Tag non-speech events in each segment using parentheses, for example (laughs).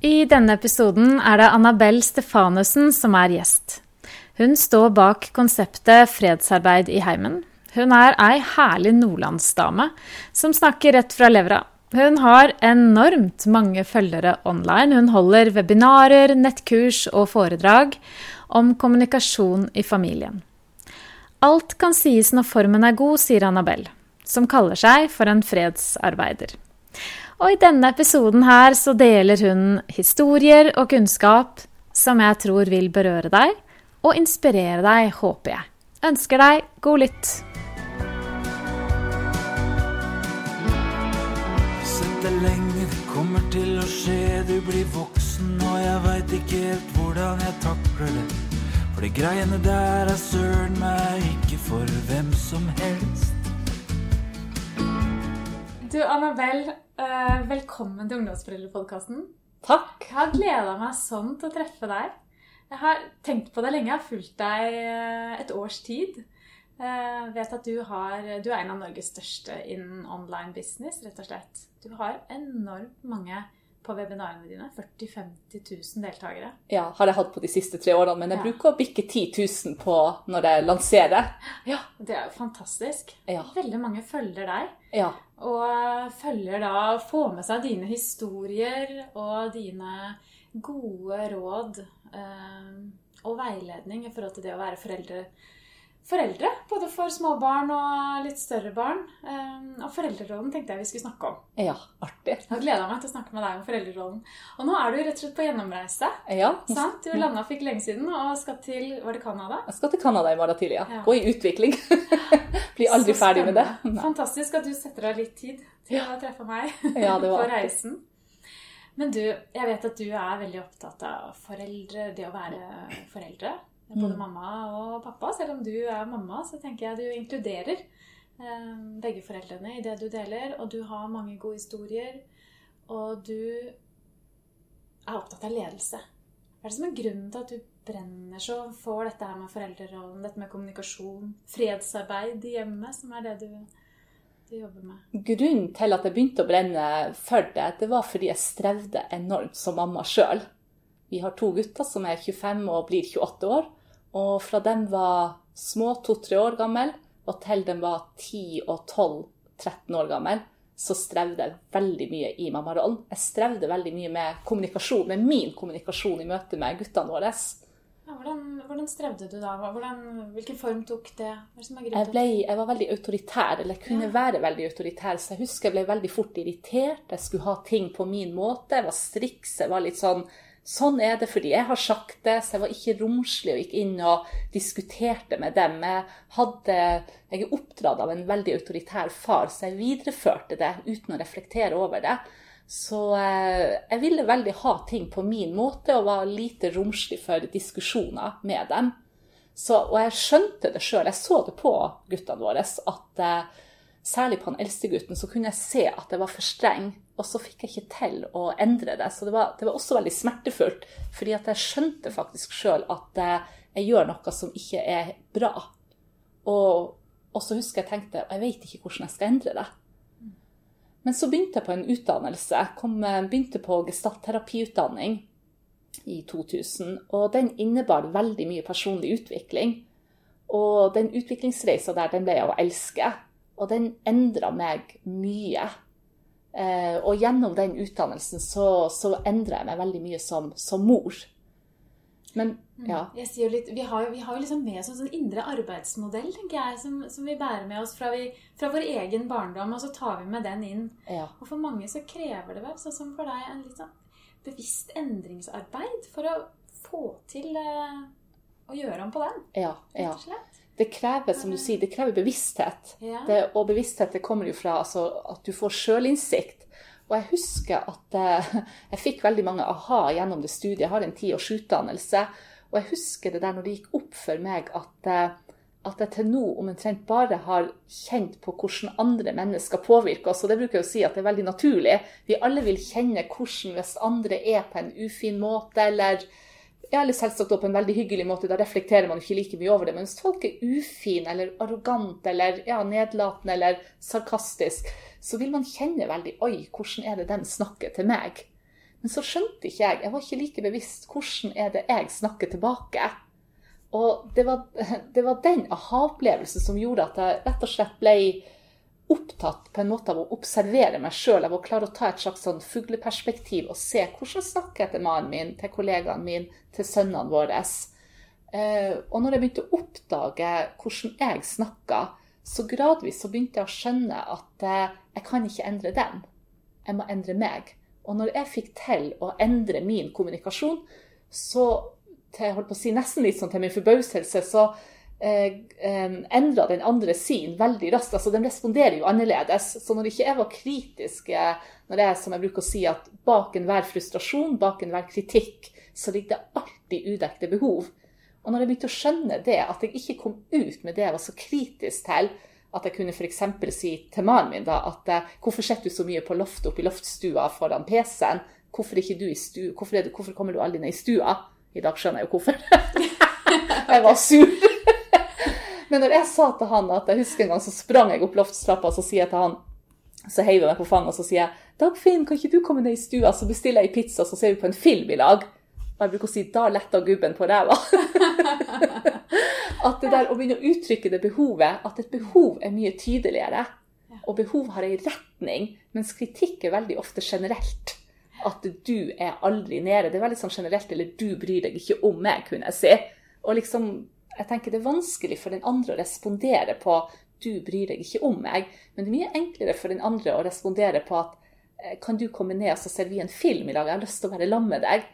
I denne episoden er det Annabel Stefanussen som er gjest. Hun står bak konseptet fredsarbeid i heimen. Hun er ei herlig nordlandsdame som snakker rett fra levra. Hun har enormt mange følgere online. Hun holder webinarer, nettkurs og foredrag om kommunikasjon i familien. Alt kan sies når formen er god, sier Annabel, som kaller seg for en fredsarbeider. Og i denne episoden her så deler hun historier og kunnskap som jeg tror vil berøre deg og inspirere deg, håper jeg. Ønsker deg god lytt. Sett det lenge, det kommer til å skje. Du blir voksen, og jeg veit ikke helt hvordan jeg takler det. For de greiene der er søren meg ikke for hvem som helst. Du, Annabel, eh, velkommen til Ungdomsforeldrepodkasten. Takk. Jeg har gleda meg sånn til å treffe deg. Jeg har tenkt på deg lenge. Jeg har fulgt deg eh, et års tid. Jeg vet at du, har, du er en av Norges største innen online business, rett og slett. Du har enormt mange på webinarene dine. 40 000-50 000 deltakere. Ja, har jeg hatt på de siste tre årene, men jeg Ja. bruker å bikke 10 000 på når jeg lanserer. Ja, Det er jo fantastisk. Ja. Veldig mange følger deg. Ja. Og følger da Får med seg dine historier og dine gode råd eh, og veiledning i forhold til det å være foreldre. Foreldre, både for små barn og litt større barn. Eh, og foreldrerollen tenkte jeg vi skulle snakke om. ja, artig. Jeg har gleda meg til å snakke med deg om foreldrerollen. Og nå er du rett og slett på gjennomreise. Ja, Sant? Du landa for ikke lenge siden og skal til Var det Canada? jeg skal til Canada i morgen tidlig, ja. Ja. Gå i utvikling. (laughs) Blir aldri ferdig med det. Nei. Fantastisk at du setter av litt tid til å treffe meg (laughs) Ja, (laughs) på reisen. Men du, jeg vet at du er veldig opptatt av foreldre, det å være foreldre. Både Mm. mamma og pappa. Selv om du er mamma, så tenker jeg du inkluderer eh, begge foreldrene i det du deler. Og du har mange gode historier. Og du er opptatt av ledelse. Hva er det som er grunnen til at du brenner så for dette her med foreldrerollen, dette med kommunikasjon, fredsarbeid i hjemmet, som er det du, du jobber med? Grunnen til at jeg begynte å brenne for det, det var fordi jeg strevde enormt som mamma sjøl. Vi har to gutter som er 25 og blir 28 år. Og fra de var små, to-tre år gammel, og til de var 10 og 12-13 år gammel, så strevde jeg veldig mye i mammarollen. Jeg strevde veldig mye med kommunikasjon, med min kommunikasjon i møte med guttene våre. Ja, hvordan, hvordan strevde du da? Hvordan, hvilken form tok det? Jeg, ble, jeg var veldig autoritær, eller jeg kunne Ja. være veldig autoritær. Så jeg husker jeg ble veldig fort irritert. Jeg skulle ha ting på min måte. Jeg var striks. Jeg var litt sånn Sånn er det fordi jeg har sagt det. Så jeg var ikke romslig og gikk inn og diskuterte med dem. Jeg, hadde, jeg er oppdratt av en veldig autoritær far, så jeg videreførte det uten å reflektere over det. Så eh, jeg ville veldig ha ting på min måte og var lite romslig for diskusjoner med dem. Så, og jeg skjønte det sjøl, jeg så det på guttene våre, at eh, særlig på den eldste gutten så kunne jeg se at jeg var for streng. Og så fikk jeg ikke til å endre det. Så det var, det var også veldig smertefullt, fordi at jeg skjønte faktisk sjøl at jeg gjør noe som ikke er bra. Og, og så husker jeg tenkte jeg vet ikke hvordan jeg skal endre det. Men så begynte jeg på en utdannelse. Kom, eh, begynte på gestaltterapiutdanning i 2000. Og den innebar veldig mye personlig utvikling. Og den utviklingsreisa der, den ble jeg å elske. Og den endra meg mye. Eh, og gjennom den utdannelsen så, så endra jeg meg veldig mye som, som mor. Men ja. Jeg sier litt, vi har, vi har jo liksom med oss en sånn indre arbeidsmodell tenker jeg, som, som vi bærer med oss fra, vi, fra vår egen barndom, og så tar vi med den inn. ja. Og for mange så krever det vel, sånn som for deg, en litt sånn bevisst endringsarbeid for å få til eh, å gjøre om på den, ja, ja. rett og slett. Det krever, som du sier, det krever bevissthet. Ja. Det, og bevissthet det kommer jo fra altså, at du får sjølinnsikt. Og jeg husker at eh, jeg fikk veldig mange aha gjennom det studiet. Jeg har en tiårs utdannelse. Og jeg husker det der når det gikk opp for meg at, eh, at jeg til nå omtrent bare har kjent på hvordan andre mennesker påvirker oss. Og det bruker jeg å si at det er veldig naturlig. Vi alle vil kjenne hvordan hvis andre er på en ufin måte, eller eller selvsagt på en veldig hyggelig måte, da reflekterer man ikke like mye over det. Men hvis folk er ufine eller arrogant eller ja, nedlatende eller sarkastisk, så vil man kjenne veldig Oi, hvordan er det den snakker til meg? Men så skjønte ikke jeg, jeg var ikke like bevisst hvordan er det jeg snakker tilbake. Og det var, (laughs) det var den aha-opplevelsen som gjorde at jeg rett og slett ble opptatt på en måte av å observere meg sjøl, av å klare å ta et slags sånn fugleperspektiv og se hvordan snakker jeg til mannen min, til kollegaene mine, til sønnene våre. Eh, og når jeg begynte å oppdage hvordan jeg snakka, så gradvis så begynte jeg å skjønne at eh, jeg kan ikke endre dem. Jeg må endre meg. Og når jeg fikk til å endre min kommunikasjon, så til, jeg holdt på å si, nesten litt sånn til min forbauselse, så endra den andre sin veldig raskt. altså De responderer jo annerledes. Så når ikke jeg var kritisk, når når jeg som jeg bruker å si at bak enhver frustrasjon, bak enhver kritikk, så ligger det alltid udekte behov. Og når jeg begynte å skjønne det, at jeg ikke kom ut med det jeg var så kritisk til, at jeg kunne f.eks. si til mannen min da, at eh, hvorfor sitter du så mye på loftet oppe i loftstua foran PC-en? Hvorfor, hvorfor, hvorfor, kommer du aldri ned i stua? I dag skjønner jeg jo hvorfor. (laughs) jeg var sur. Men når jeg sa til han at jeg husker en gang så sprang jeg opp loftstrappa, så sier jeg til han så heiver jeg meg på fanget og så sier jeg, 'Dagfinn, kan ikke du komme ned i stua, så bestiller jeg pizza, så ser vi på en film i lag?' Og jeg bruker å si 'da letta gubben på ræva'. (laughs) at det der å begynne å uttrykke det behovet, at et behov er mye tydeligere. Og behov har ei retning, mens kritikk er veldig ofte generelt. At du er aldri nede. Det er veldig sånn generelt, eller 'du bryr deg ikke om meg', kunne jeg si. Og liksom, jeg tenker det er vanskelig for den andre å respondere på 'du bryr deg ikke om meg', men det er mye enklere for den andre å respondere på at 'kan du komme ned, og så ser vi en film i dag, jeg har lyst til å være sammen med deg'.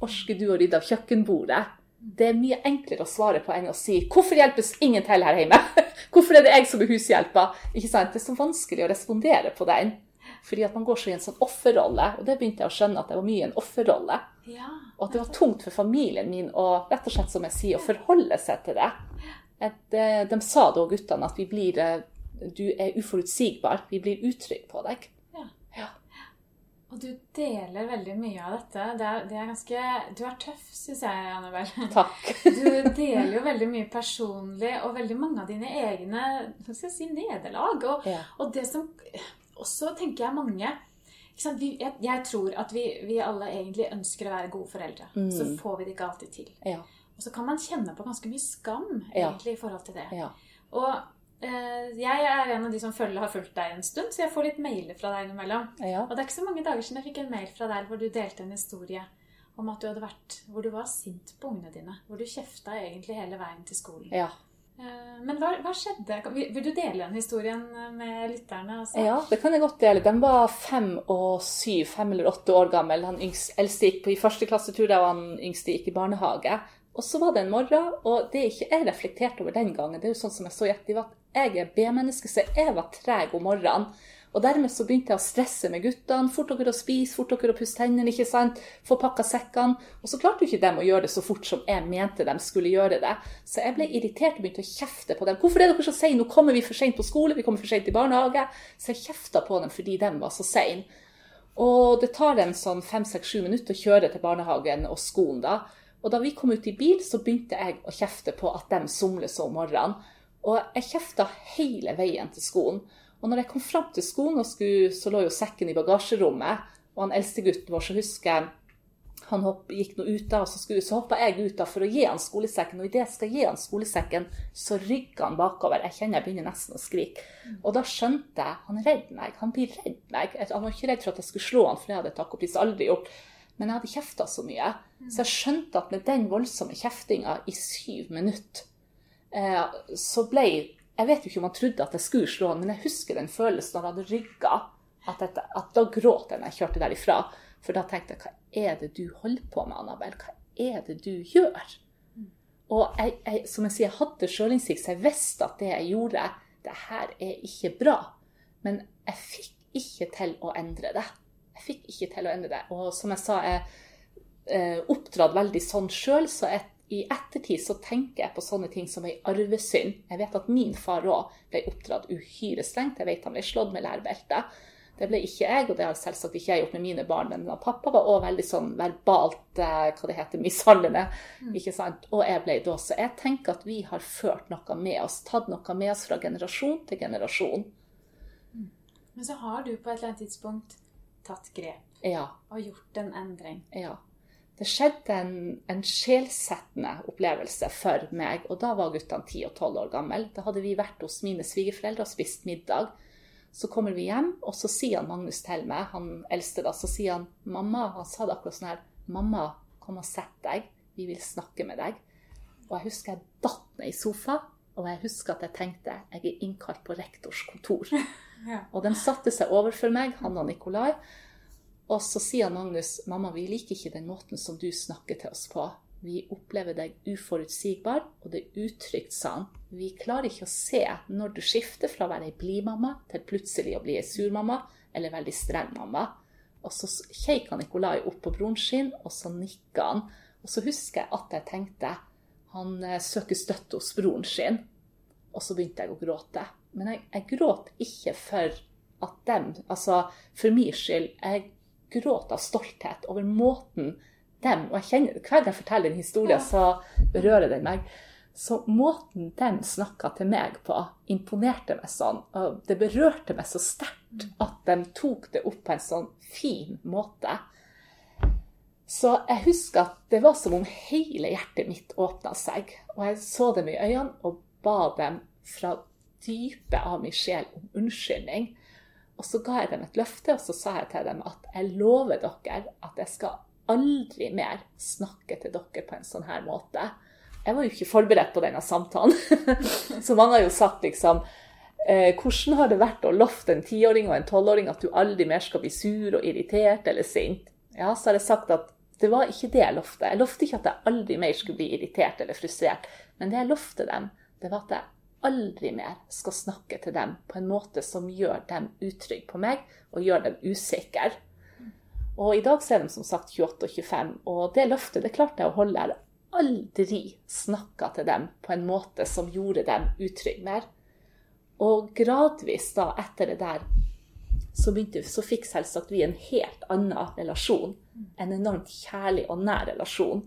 Orsker du å rydde av kjøkkenbordet? Det er mye enklere å svare på enn å si 'Hvorfor hjelpes ingen til her hjemme?' (laughs) 'Hvorfor er det jeg som er hushjelpa?' Ikke sant? Det er så vanskelig å respondere på den. Fordi at man går så i en sånn offerrolle. Og det begynte jeg å skjønne at det var mye en offerrolle. Ja. Og at det var tungt for familien min å rett og slett, som jeg sier, å forholde seg til det. Et, eh, de sa da, guttene, at vi blir, eh, du er uforutsigbar. Vi blir utrygge på deg. Og du deler veldig mye av dette. Det er, det er ganske Du er tøff, syns jeg, Annabel. (laughs) Takk. Du deler jo veldig mye personlig, og veldig mange av dine egne hva skal jeg si, nederlag. Og, Ja. og det som også tenker jeg mange? Vi, jeg, jeg tror at vi, vi alle egentlig ønsker å være gode foreldre. Mm. Så får vi det ikke alltid til. Ja. Og så kan man kjenne på ganske mye skam Ja. egentlig i forhold til det. ja. Og eh, jeg er en av de som følger, har fulgt deg en stund, så jeg får litt mailer fra deg innimellom. ja. Og det er ikke så mange dager siden jeg fikk en mail fra deg hvor du delte en historie om at du hadde vært hvor du var sint på ungene dine. Hvor du kjefta egentlig hele veien til skolen. Eh, Men hva, hva skjedde? Vil du dele den historien med lytterne? Altså? Ja, det kan jeg godt dele. De var fem og syv, fem eller åtte år gammel. Han eldste gikk på i første klasse, tror jeg, og han yngste gikk i barnehage. Og så var det en morgen, og det ikke jeg reflekterte over den gangen, det er jo sånn som jeg så i ettertid, at jeg er B-menneske, så jeg var treg om morgenen. Og dermed så begynte jeg å stresse med guttene. Fort dere å spise, fort dere å pusse tennene, ikke sant. Få pakka sekkene. Og så klarte jo ikke dem å gjøre det så fort som jeg mente de skulle gjøre det. Så jeg ble irritert og begynte å kjefte på dem. Hvorfor er dere så seine? Nå kommer vi for seint på skole, vi kommer for seint i barnehage. Så jeg kjefta på dem fordi de var så seine. Og det tar dem sånn fem, seks, sju minutter å kjøre til barnehagen og skolen da. Og da vi kom ut i bil, så begynte jeg å kjefte på at de somler så om morgenen. Og jeg kjefta hele veien til skolen. Og når jeg kom fram til skolen, skulle, så lå jo sekken i bagasjerommet, og han eldste gutten vår, så husker jeg han hopp, gikk nå ut da, og så, skulle, så hoppa jeg ut da for å gi han skolesekken. Og idet jeg skal gi han skolesekken, så rygger han bakover. Jeg kjenner jeg begynner nesten å skrike. Og da skjønte jeg han er meg. Han blir redd meg. Han var ikke redd for at jeg skulle slå han, for det hadde jeg takk og pris aldri gjort. Men jeg hadde kjefta så mye. Så jeg skjønte at med den voldsomme kjeftinga i syv minutter, eh, så ble Jeg vet jo ikke om han trodde at jeg skulle slå han, men jeg husker den følelsen når han rygga. At, at da gråt jeg når jeg kjørte derifra. For da tenkte jeg hva er det du holder på med, Annabel? Hva er det du gjør? Og jeg, jeg, som jeg sier, jeg hadde sjølinnsikt, så jeg visste at det jeg gjorde, det her er ikke bra. Men jeg fikk ikke til å endre det. Jeg fikk ikke til å endre det. Og som jeg sa, jeg eh, oppdratt veldig sånn sjøl, så jeg, i ettertid så tenker jeg på sånne ting som ei arvesynd. Jeg vet at min far òg ble oppdratt uhyre strengt. Jeg vet han ble slått med lærbelte. Det ble ikke jeg, og det har selvsagt ikke jeg gjort med mine barn. Men pappa var òg veldig sånn verbalt eh, hva det heter, mishandlende. ikke sant? Og jeg ble da. Så jeg tenker at vi har ført noe med oss, tatt noe med oss fra generasjon til generasjon. Men så har du på et eller annet tidspunkt tatt grep. Ja. og gjort en endring. ja. Det skjedde en, en sjelsettende opplevelse for meg, og da var guttene 10 og 12 år gamle. Da hadde vi vært hos mine svigerforeldre og spist middag. Så kommer vi hjem, og så sier han Magnus til meg, han eldste da, så sier han mamma, han sa det akkurat sånn her, mamma, kom og sett deg, vi vil snakke med deg. Og jeg husker jeg datt ned i sofa, og jeg husker at jeg tenkte, jeg er innkalt på rektors kontor. (laughs) Ja. Og de satte seg overfor meg, han og Nikolai. Og så sier Magnus, mamma, vi liker ikke den måten som du snakker til oss på. Vi opplever deg uforutsigbar, og det er utrygt, sa han. Vi klarer ikke å se når du skifter fra å være ei blid mamma til plutselig å bli ei sur mamma, eller veldig streng mamma. Og så kjekk Nikolai opp på broren sin, og så nikka han. Og så husker jeg at jeg tenkte, han eh, søker støtte hos broren sin. Og så begynte jeg å gråte. Men jeg, jeg gråt ikke for at dem, altså for min skyld. Jeg gråt av stolthet over måten dem Og jeg kjenner hver gang jeg forteller en historie, så berører den meg. Så måten dem snakka til meg på, imponerte meg sånn. Og det berørte meg så sterkt at de tok det opp på en sånn fin måte. Så jeg husker at det var som om hele hjertet mitt åpna seg. Og jeg så dem i øynene og ba dem fra dypet av min sjel om unnskyldning. Og så ga jeg dem et løfte, og så sa jeg til dem at jeg lover dere at jeg skal aldri mer snakke til dere på en sånn her måte. Jeg var jo ikke forberedt på denne samtalen. (laughs) så mange har jo sagt liksom eh, Hvordan har det vært å lofte en tiåring og en tolvåring at du aldri mer skal bli sur og irritert eller sint? Ja, så har jeg sagt at det var ikke det jeg lovte. Jeg lovte ikke at jeg aldri mer skulle bli irritert eller frustrert. Men det jeg lovte dem, det var at jeg aldri mer skal snakke til dem på en måte som gjør dem utrygge på meg, og gjør dem usikre. Og i dag er de som sagt 28 og 25, og det løftet det klarte jeg å holde. Jeg aldri snakka til dem på en måte som gjorde dem utrygge mer. Og gradvis da, etter det der, så, begynte, så fikk selvsagt vi en helt annen relasjon. En enormt kjærlig og nær relasjon.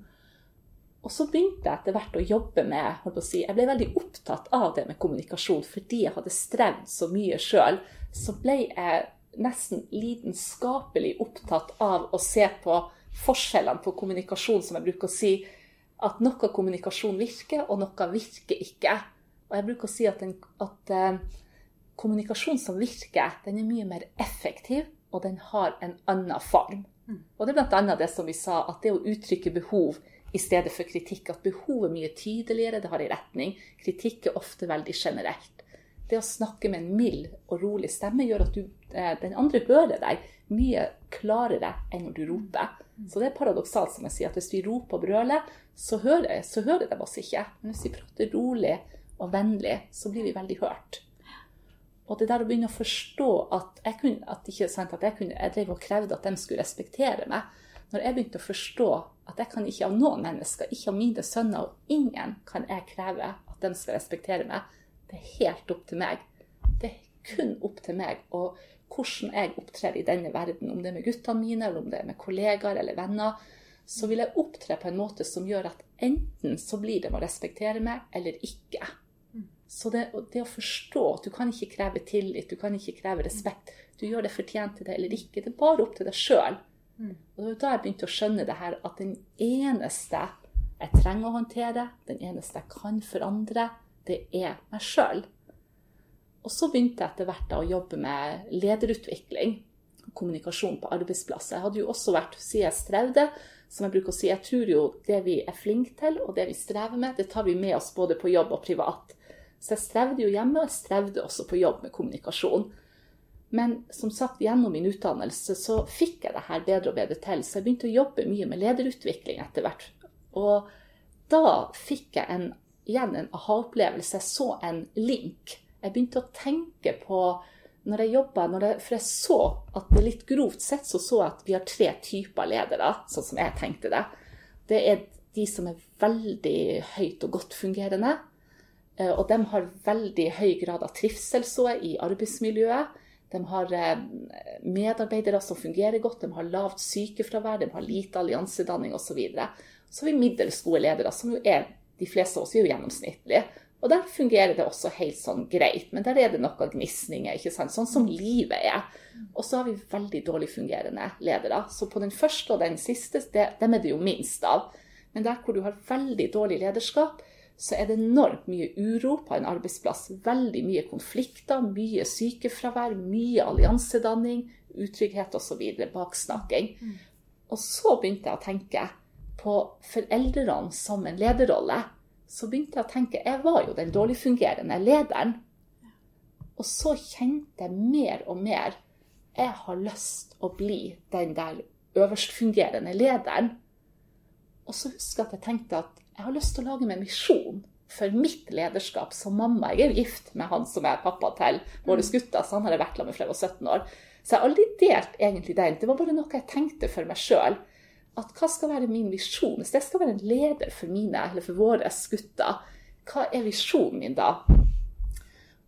Og så begynte jeg etter hvert å jobbe med holdt på å si, Jeg ble veldig opptatt av det med kommunikasjon fordi jeg hadde strevd så mye sjøl. Så ble jeg nesten lidenskapelig opptatt av å se på forskjellene på kommunikasjon, som jeg bruker å si. At noe kommunikasjon virker, og noe virker ikke. Og jeg bruker å si at, den, at uh, kommunikasjon som virker, den er mye mer effektiv, og den har en annen form. Og det er bl.a. det som vi sa, at det å uttrykke behov i stedet for kritikk, at behovet er mye tydeligere, det har en retning. Kritikk er ofte veldig generelt. Det å snakke med en mild og rolig stemme gjør at du, eh, den andre hører deg mye klarere enn når du roper. Så det er paradoksalt, som jeg sier, at hvis vi roper og brøler, så hører, så hører de oss ikke. Men hvis vi prater rolig og vennlig, så blir vi veldig hørt. Og det der å begynne å forstå at jeg kunne, at ikke sant, at jeg, kunne, jeg drev og krevde at de skulle respektere meg. Når jeg begynte å forstå at jeg kan ikke av noen mennesker, ikke av mine sønner og ingen, kan jeg kreve at de skal respektere meg. Det er helt opp til meg. Det er kun opp til meg og hvordan jeg opptrer i denne verden. Om det er med guttene mine, eller om det er med kollegaer eller venner. Så vil jeg opptre på en måte som gjør at enten så blir det å respektere meg, eller ikke. Så det, det, å forstå at du kan ikke kreve tillit, du kan ikke kreve respekt. Du gjør det fortjent til det eller ikke. Det er bare opp til deg sjøl. Og det var da jeg begynte å skjønne det her, at den eneste jeg trenger å håndtere, den eneste jeg kan forandre, det er meg sjøl. Og så begynte jeg etter hvert å jobbe med lederutvikling. Kommunikasjon på arbeidsplasser. Jeg hadde jo også vært, siden jeg strevde, som jeg bruker å si, jeg tror jo det vi er flinke til, og det vi strever med, det tar vi med oss både på jobb og privat. Så jeg strevde jo hjemme, og jeg strevde også på jobb med kommunikasjon. Men som sagt, gjennom min utdannelse så fikk jeg det her bedre og bedre til. Så jeg begynte å jobbe mye med lederutvikling etter hvert. Og da fikk jeg en, igjen en aha-opplevelse. Jeg så en link. Jeg begynte å tenke på når jeg jobba For jeg så at det litt grovt sett så så jeg at vi har tre typer ledere, sånn som jeg tenkte det. Det er de som er veldig høyt og godt fungerende. Og de har veldig høy grad av trivsel så i arbeidsmiljøet. De har medarbeidere som fungerer godt, de har lavt sykefravær, de har lite alliansedanning osv. Så, videre. så har vi middels gode ledere, som jo er de fleste av oss er jo gjennomsnittlige. Og der fungerer det også helt sånn greit, men der er det noe gnisninger, ikke sant? sånn som livet er. Og så har vi veldig dårlig fungerende ledere. Så på den første og den siste, dem er det jo minst av. Men der hvor du har veldig dårlig lederskap, så er det enormt mye uro på en arbeidsplass. Veldig mye konflikter, mye sykefravær, mye alliansedanning, utrygghet osv. Baksnakking. Og så begynte jeg å tenke på foreldrene som en lederrolle så begynte jeg å tenke Jeg var jo den dårligfungerende lederen. Og så kjente jeg mer og mer Jeg har lyst å bli den der øverstfungerende lederen. Og så husker jeg at jeg tenkte at jeg har lyst til å lage meg en misjon for mitt lederskap som mamma. Jeg er gift med han som er pappa til våre gutter, så han har jeg vært sammen med jeg var 17 år. Så jeg har aldri delt egentlig den. Det var bare noe jeg tenkte for meg sjøl at hva skal være min visjon? Hvis jeg skal være en leder for mine, eller for våre gutter, hva er visjonen min da?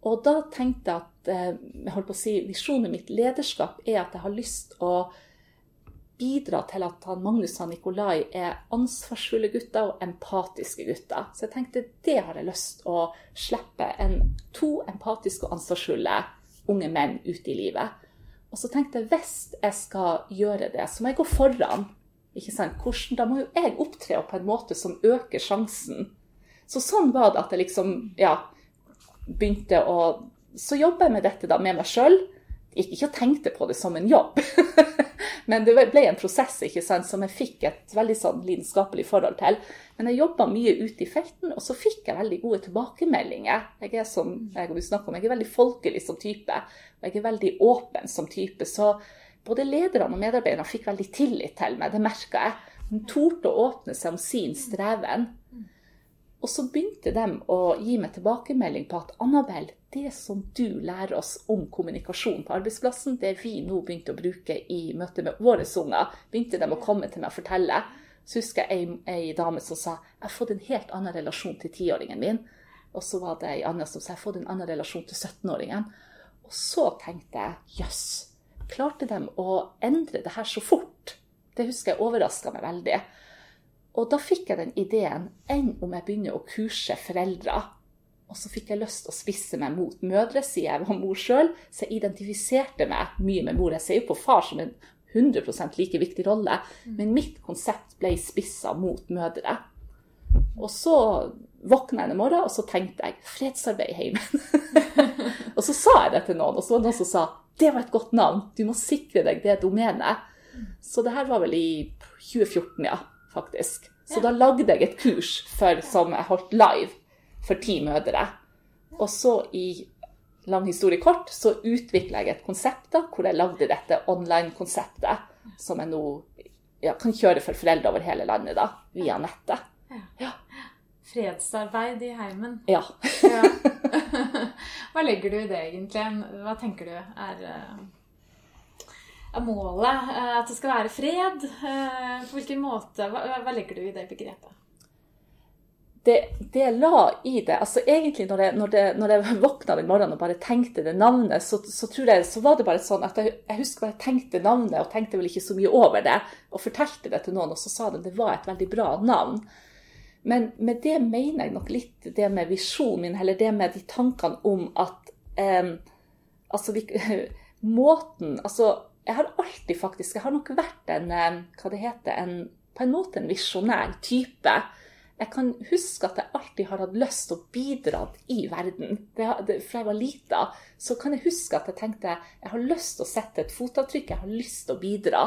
Og da tenkte jeg at eh, jeg holdt på å si, visjonen mitt lederskap er at jeg har lyst å bidra til at han Magnus og Nikolai er ansvarsfulle gutter og empatiske gutter. Så jeg tenkte det har jeg lyst å slippe en, to empatiske og ansvarsfulle unge menn ut i livet. Og så tenkte jeg hvis jeg skal gjøre det, så må jeg gå foran ikke sant? Hvordan, da må jo jeg opptre på en måte som øker sjansen. Så sånn var det at jeg liksom ja, begynte å Så jobber jeg med dette da med meg sjøl. Ikke og tenkte på det som en jobb. (laughs) Men det ble en prosess ikke sant, som jeg fikk et veldig sånn lidenskapelig forhold til. Men jeg jobba mye ute i felten, og så fikk jeg veldig gode tilbakemeldinger. Jeg er som jeg, om, jeg er veldig folkelig som type, og jeg er veldig åpen som type. Så både lederne og medarbeiderne fikk veldig tillit til meg, det merka jeg. De torde å åpne seg om sin streven. Og så begynte de å gi meg tilbakemelding på at Annabel, det som du lærer oss om kommunikasjon på arbeidsplassen, det vi nå begynte å bruke i møte med våre unger, begynte de å komme til meg og fortelle. Så husker jeg ei dame som sa jeg har fått en helt annen relasjon til tiåringen min. Og så var det ei anna som sa jeg har fått en annen relasjon til 17-åringen. Og så tenkte jeg jøss. Klarte de å endre det her så fort? Det husker jeg overraska meg veldig. Og da fikk jeg den ideen enn om jeg begynner å kurse foreldre. Og så fikk jeg lyst til å spisse meg mot mødre, siden jeg var mor sjøl. Så jeg identifiserte meg mye med mor. Jeg ser jo på far som en 100% like viktig rolle, men mitt konsept ble spissa mot mødre. Og så våkna jeg en morgen, og så tenkte jeg fredsarbeid i heimen. (laughs) og så sa jeg det til noen, og så var det noen som sa det var et godt navn. Du må sikre deg det domenet. Så det her var vel i 2014, ja, faktisk. Så da lagde jeg et kurs for, som jeg holdt live for ti mødre. Og så i lang historie kort så utvikla jeg et konsept da, hvor jeg lagde dette online-konseptet, som jeg nå ja, kan kjøre for foreldre over hele landet da, via nettet. Ja. Fredsarbeid i heimen. Ja. ja. (laughs) Hva legger du i det, egentlig? Hva tenker du er, eh, er målet? Eh, at det skal være fred? Eh, på hvilken måte? Hva, hva legger du i det begrepet? Det, det, la i det altså Egentlig, når jeg, når, det, når jeg (laughs) våkna den morgenen og bare tenkte det navnet, så, så, tror jeg, så var det bare sånn at jeg, jeg husker bare jeg tenkte navnet, og tenkte vel ikke så mye over det. Og fortalte det til noen, og så sa de det var et veldig bra navn. Men med det mener jeg nok litt det med visjonen min, eller det med de tankene om at eh, Altså, vi, (laughs) måten Altså, jeg har alltid faktisk Jeg har nok vært en eh, Hva det heter en, På en måte en visjonær type. Jeg kan huske at jeg alltid har hatt lyst til å bidra i verden. Det, det, fra jeg var lita, så kan jeg huske at jeg tenkte jeg har lyst til å sette et fotavtrykk, jeg har lyst til å bidra.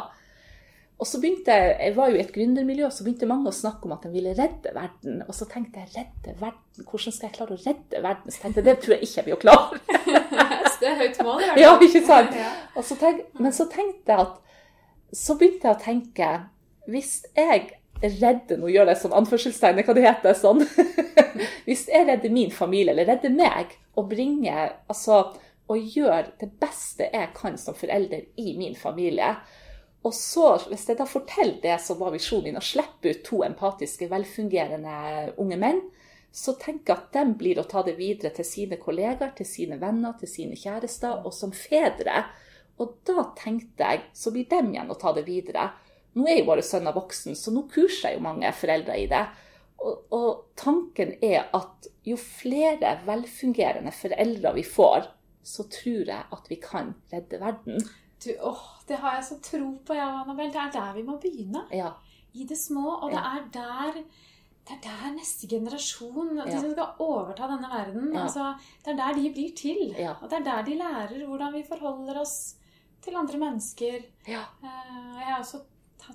Og så begynte jeg, jeg var jo i et gründermiljø, så begynte mange å snakke om at de ville redde verden. Og så tenkte jeg redde verden, hvordan skal jeg klare å redde verden? Så tenkte jeg det tror jeg ikke jeg blir å klare. (laughs) det er høyt mål, Ja, ikke sant? Så tenk, men så tenkte jeg at Så begynte jeg å tenke Hvis jeg redder Nå gjør jeg sånn anførselstegn, hva det heter sånn. (laughs) Hvis jeg redder min familie, eller redder meg, og bringer Altså og gjør det beste jeg kan som forelder i min familie, og så, hvis jeg da forteller det som var visjonen min, å slippe ut to empatiske, velfungerende unge menn, så jeg at de blir å ta det videre til sine kollegaer, til sine venner, til sine kjærester, og som fedre. Og da tenkte jeg, så blir dem igjen å ta det videre. Nå er jo våre sønner voksen, så nå kurser jo mange foreldre i det. Og, og tanken er at jo flere velfungerende foreldre vi får, så tror jeg at vi kan redde verden. Du, åh, det har jeg så tro på, ja, Annabelle. Det er der vi må begynne. Ja. I det små. Og det Ja. er der det er der neste generasjon, de som skal overta denne verden, altså, det er der de blir til. Og det er der de lærer hvordan vi forholder oss til andre mennesker. Ja. Eh, jeg har også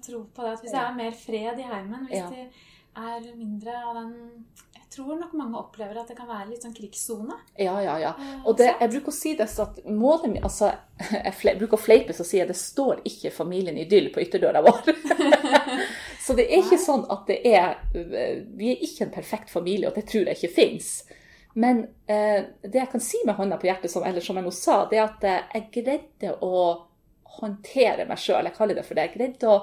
tro på det, at hvis det er mer fred i heimen, hvis det er mindre av den tror nok mange opplever at det kan være litt sånn krigssone. Ja, ja, ja. Eh, Og det, jeg bruker å si det så at målet mitt altså, (laughs) Jeg bruker å fleipe så sier jeg det står ikke familien idyll på ytterdøra vår. (laughs) så det er ikke Nei. sånn at det er Vi er ikke en perfekt familie, og det tror jeg ikke fins. Men eh, det jeg kan si med hånda på hjertet, som, eller som jeg nå sa, det er at eh, jeg greide å håndtere meg sjøl. Jeg kaller det for det. Jeg greide å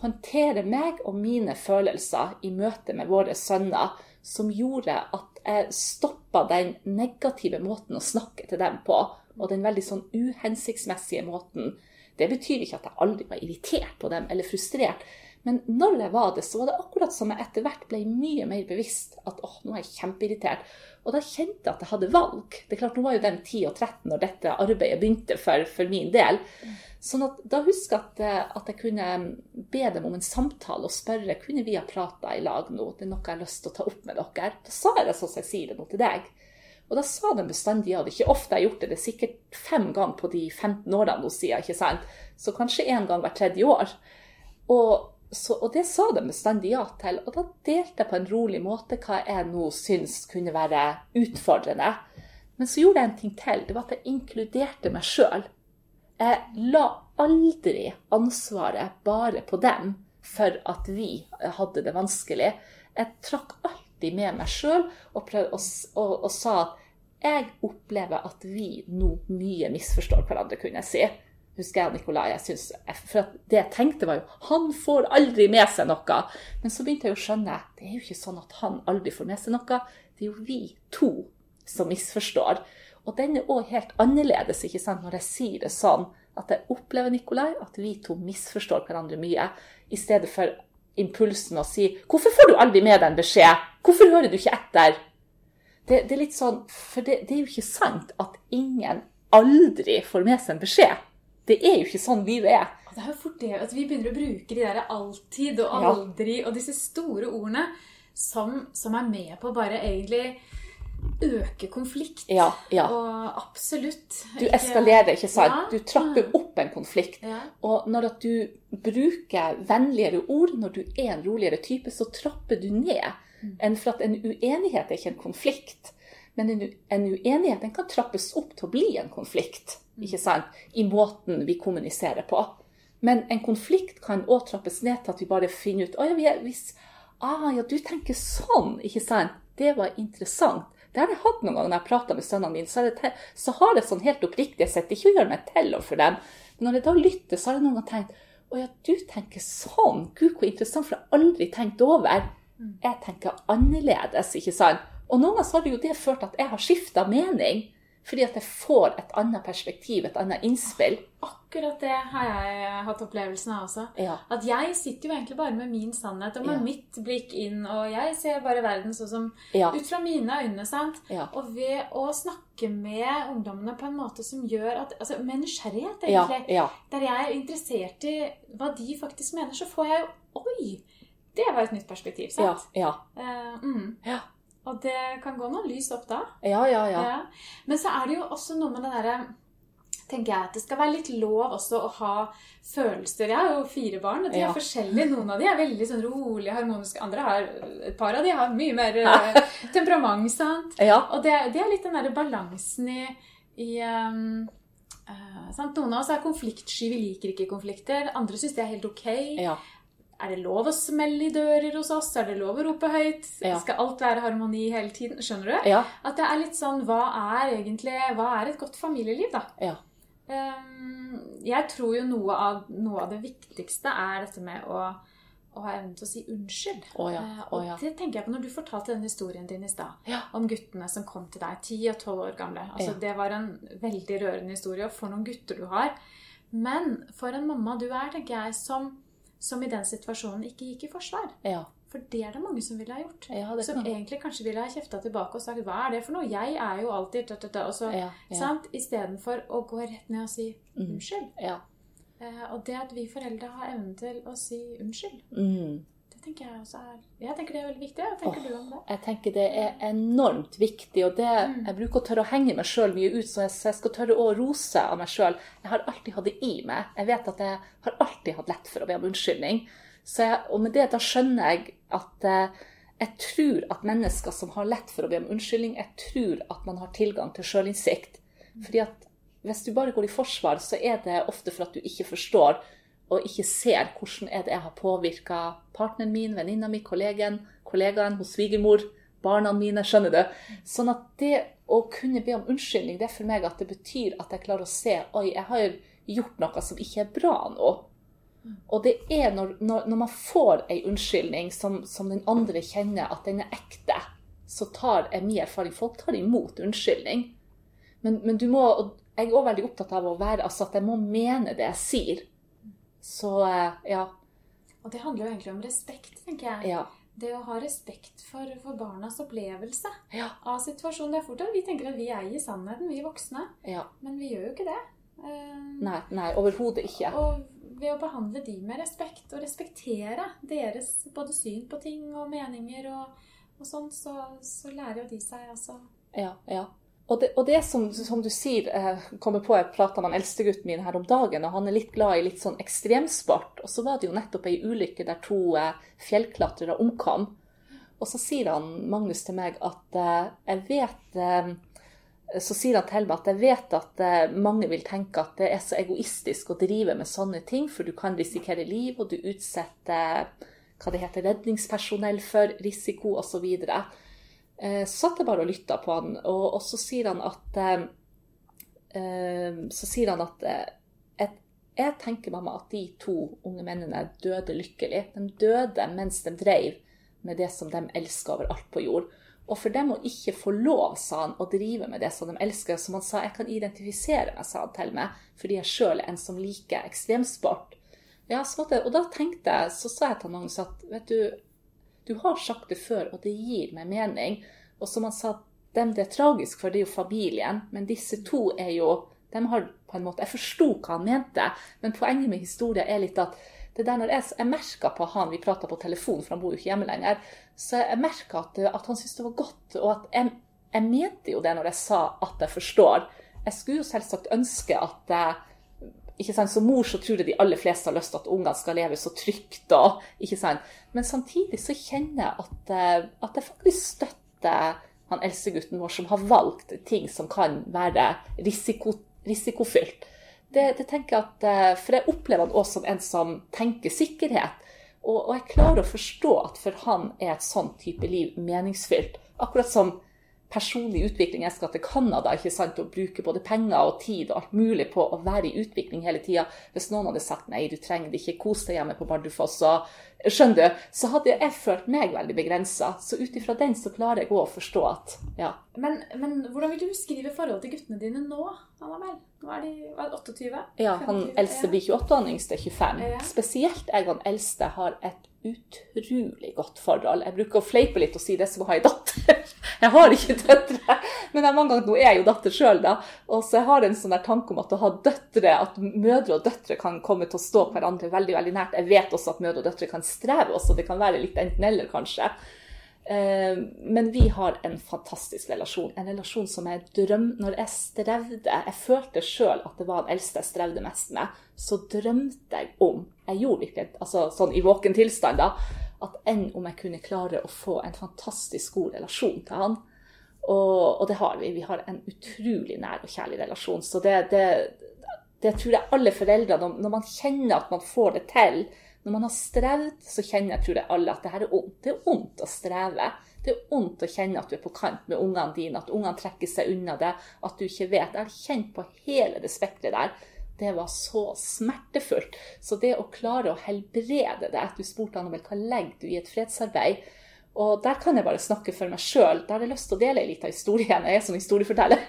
håndtere meg og mine følelser i møte med våre sønner, som gjorde at jeg stoppa den negative måten å snakke til dem på, og den veldig sånn uhensiktsmessige måten. Det betyr ikke at jeg aldri var irritert på dem eller frustrert, men når jeg var det, så var det akkurat som jeg etter hvert ble mye mer bevisst at åh, nå er jeg kjempeirritert. Og da kjente jeg at jeg hadde valg. Det er klart, Nå var jo den 10 og 13 når dette arbeidet begynte for, for min del. Sånn at Da husker jeg at, eh, at jeg kunne be dem om en samtale og spørre kunne vi ha prata i lag nå. Det er noe jeg har lyst til å ta opp med dere. Da sa jeg det sånn som jeg sier det nå til deg. Og da sa de bestandig ja. Det er ikke ofte jeg har gjort det. Det er sikkert fem ganger på de 15 årene nå siden. ikke sant? Så kanskje én gang hvert tredje år. Og, så, og det sa de bestandig ja til. Og da delte jeg på en rolig måte hva jeg nå syns kunne være utfordrende. Men så gjorde jeg en ting til. Det var at jeg inkluderte meg sjøl. Jeg la aldri ansvaret bare på dem for at vi hadde det vanskelig. Jeg trakk alltid med meg sjøl og, og, og, og sa at jeg opplever at vi nå mye misforstår hverandre, kunne jeg si. Husker jeg Nikolai, jeg synes, for Det jeg tenkte, var jo han får aldri med seg noe. Men så begynte jeg å skjønne det er jo ikke sånn at han aldri får med seg noe. Det er jo vi to som misforstår. Og den er òg helt annerledes ikke sant, når jeg sier det sånn. At jeg opplever Nikolai, at vi to misforstår hverandre mye. I stedet for impulsen å si 'Hvorfor får du aldri med deg en beskjed? Hvorfor hører du ikke etter?' Det, det er litt sånn, For det, det er jo ikke sant at ingen aldri får med seg en beskjed. Det er jo ikke sånn livet er. Det er jo fort det at vi begynner å bruke de der alltid og Ja. aldri og disse store ordene som, som er med på bare egentlig øke konflikt. Ja, ja. Og absolutt. Du eskalerer, ikke sant? Ja. Du trapper opp en konflikt. Ja. Og når du bruker vennligere ord når du er en roligere type, så trapper du ned. Enn for at en uenighet er ikke en konflikt. Men en, en uenighet den kan trappes opp til å bli en konflikt. Ikke sant? I måten vi kommuniserer på. Men en konflikt kan òg trappes ned til at vi bare finner ut Å ja, vi hvis, ah, ja, du tenker sånn, ikke sant? Det var interessant. Det har jeg hatt noen ganger når jeg prater med sønnene mine. Så, det så har jeg sånn helt oppriktig sett, ikke å gjøre meg til overfor dem, men når jeg da lytter, så har jeg noen ganger tenkt Å ja, du tenker sånn. Gud, hvor interessant, for jeg har aldri tenkt over. Jeg tenker annerledes, ikke sant? Og noen ganger så har det jo det ført til at jeg har skifta mening. Fordi at jeg får et annet perspektiv, et annet innspill. Akkurat det har jeg hatt opplevelsen av også. Ja. At jeg sitter jo egentlig bare med min sannhet og med Ja. mitt blikk inn, og jeg ser bare verden sånn som Ja. ut fra mine øyne. sant? Ja. Og ved å snakke med ungdommene på en måte som gjør at altså Med nysgjerrighet, egentlig. ja. Der jeg er interessert i hva de faktisk mener, så får jeg jo Oi! Det var et nytt perspektiv, sant? ja. Eh, mm. Ja, Og det kan gå noen lys opp da. ja, ja. ja. Ja. Men så er det jo også noe med det derre tenker jeg at Det skal være litt lov også å ha følelser. Jeg har jo fire barn, og de Ja. er forskjellige. Noen av de er veldig sånn rolige, harmoniske. Andre har, Et par av de har mye mer (laughs) eh, temperament. sant? ja. Og det, det er litt den derre balansen i, i um, uh, sant? Noen av oss er konfliktsky, vi liker ikke konflikter. Andre syns det er helt ok. ja. Er det lov å smelle i dører hos oss? Er det lov å rope høyt? Ja. Skal alt være harmoni hele tiden? Skjønner du? ja. At det er litt sånn Hva er egentlig Hva er et godt familieliv, da? ja. Um, jeg tror jo noe av, noe av det viktigste er dette med å, å ha evnen til å si unnskyld. Oh, ja, oh, og det tenker jeg på når du fortalte den historien din i stad. Om guttene som kom til deg, 10 og 12 år gamle. Altså. Det var en veldig rørende historie. Og for noen gutter du har. Men for en mamma du er, tenker jeg, som, som i den situasjonen ikke gikk i forsvar. Ja. For det er det mange som ville ha gjort. Ja, det som egentlig kanskje ville ha kjefta tilbake og sagt 'hva er det for noe'? Jeg er jo alltid da, da, da, og så, Ja, ja. sant? Istedenfor å gå rett ned og si Mm. 'unnskyld'. Ja. Eh, og det at vi foreldre har evnen til å si 'unnskyld', Mm. Det tenker jeg også er Jeg tenker det er veldig viktig. Hva tenker du om det? Jeg tenker det er enormt viktig, og det, Mm. jeg bruker å tørre å henge meg sjøl mye ut, så jeg, jeg skal tørre å rose av meg sjøl. Jeg har alltid hatt det i meg. Jeg vet at jeg har alltid hatt lett for å be om unnskyldning. Så jeg, og med det da skjønner jeg at eh, jeg tror at mennesker som har lett for å be om unnskyldning, jeg tror at man har tilgang til sjølinnsikt. Fordi at hvis du bare går i forsvar, så er det ofte for at du ikke forstår og ikke ser hvordan er det jeg har påvirka partneren min, venninna mi, kollegen, kollegaen hos svigermor, barna mine. Skjønner du? Sånn at det å kunne be om unnskyldning, det er for meg at det betyr at jeg klarer å se oi, jeg har gjort noe som ikke er bra nå. Og det er når, når, når man får ei unnskyldning som, som den andre kjenner at den er ekte, så tar jeg min erfaring Folk tar imot unnskyldning. Men, men du må, og jeg er også veldig opptatt av å være, altså at jeg må mene det jeg sier. Så eh, ja. Og det handler jo egentlig om respekt, tenker jeg. Ja. Det å ha respekt for, for barnas opplevelse Ja. av situasjonen. Det er fort at vi tenker at vi eier sannheten, vi voksne. ja. Men vi gjør jo ikke det. Eh, Nei, nei overhodet ikke. Og ved å behandle de med respekt, og respektere deres både syn på ting og meninger og, og sånt, så, så lærer jo de seg altså Ja, ja. Og det, og det som, som du sier, eh, kommer på, jeg prata med eldstegutten min her om dagen, og han er litt glad i litt sånn ekstremsport. Og så var det jo nettopp ei ulykke der to eh, fjellklatrere omkom. Og så sier han, Magnus til meg at eh, jeg vet eh, Så sier han til meg at jeg vet at mange vil tenke at det er så egoistisk å drive med sånne ting, for du kan risikere liv, og du utsetter hva det heter, redningspersonell for risiko osv. Eh, satt jeg bare og lytta på han, og, og så sier han at eh, eh, Så sier han at eh, et, jeg tenker mamma at de to unge mennene døde lykkelig. De døde mens de drev med det som de elska overalt på jord. Og for dem å ikke få lov, sa han, å drive med det som de elsker, som han sa, jeg kan identifisere meg, sa han til meg, fordi jeg sjøl er en som liker ekstremsport. Ja, måtte, og da tenkte jeg, så sa jeg til Magnus at vet du, du har sagt det før, og det gir meg mening. Og som han sa, dem det er tragisk for, det er jo familien. Men disse to er jo de har på en måte, Jeg forsto hva han mente, men poenget med historien er litt at det der når jeg, jeg merka på han, Vi prata på telefon, for han bor jo ikke hjemme lenger. Så jeg merka at, at han syntes det var godt. Og at jeg, jeg mente jo det når jeg sa at jeg forstår. Jeg skulle jo selvsagt ønske at jeg ikke sant? Som mor så tror jeg de aller fleste har lyst til at ungene skal leve så trygt. Og, ikke sant? Men samtidig så kjenner jeg at, eh, at jeg faktisk støtter han eldstegutten vår som har valgt ting som kan være risiko, risikofylt. Det, det tenker jeg at, eh, For jeg opplever han også som en som tenker sikkerhet. Og, og jeg klarer å forstå at for han er et sånn type liv meningsfylt. Akkurat som personlig utvikling. Jeg skal til Canada ikke sant, og bruke både penger og tid og alt mulig på å være i utvikling hele tida. Hvis noen hadde sagt nei, du trenger det ikke, kos deg hjemme på Bardufoss, så skjønner du, så hadde jeg følt meg veldig begrensa. Så ut ifra den så klarer jeg òg å forstå at ja. Men, men hvordan vil du beskrive forholdet til guttene dine nå, Annabelle? Nå er de er 28? Ja, han 25, eldste blir 28, han yngste er 25. Ja. Spesielt jeg og han eldste har et utrolig godt forhold. Jeg bruker å fleipe litt og si det som å ha ei datter. (laughs) Jeg har ikke døtre, men jeg, mange ganger nå er jeg jo datter sjøl, da. Og så jeg har en sånn tanke om at å ha døtre, at mødre og døtre kan komme til å stå hverandre veldig veldig nært. Jeg vet også at mødre og døtre kan streve også, det kan være litt enten-eller, kanskje. Eh, Men vi har en fantastisk relasjon. En relasjon som jeg drøm... Når jeg strevde Jeg følte sjøl at det var den eldste jeg strevde mest med. Så drømte jeg om Jeg gjorde virkelig altså sånn i våken tilstand, da. At enn om jeg kunne klare å få en fantastisk god relasjon til han. Og, og det har vi. Vi har en utrolig nær og kjærlig relasjon. Så det, det, det tror jeg alle foreldre, når man kjenner at man får det til Når man har strevd, så kjenner jeg, tror jeg alle at det her er ondt. Det er ondt å streve. Det er ondt å kjenne at du er på kant med ungene dine, at ungene trekker seg unna det, at du ikke vet. Jeg har kjent på hele det spekteret der. Det var så smertefullt. Så det å klare å helbrede det Du spurte Annabel hva legger du i et fredsarbeid. Og der kan jeg bare snakke for meg sjøl. Der har jeg lyst til å dele ei lita historie. Jeg er sånn historieforteller.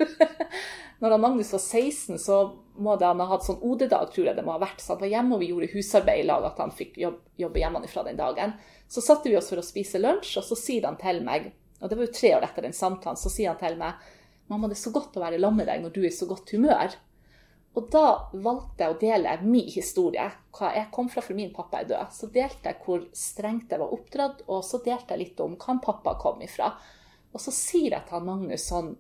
(laughs) Når han Magnus var 16, så må det han ha hatt sånn OD-dag, tror jeg det må ha vært. Så han var hjemme, og vi gjorde husarbeid i lag, at han fikk jobb, jobbe hjemmefra den dagen. Så satte vi oss for å spise lunsj, og så sier han til meg, og det var jo tre år etter den samtalen, så sier han til meg Mamma, det er så godt å være sammen med deg når du er i så godt humør. Og da valgte jeg å dele min historie. Hva jeg kom fra, for min pappa er død. Så delte jeg hvor strengt jeg var oppdratt, og så delte jeg litt om hva pappa kom ifra. Og så sier jeg til han Magnus sånn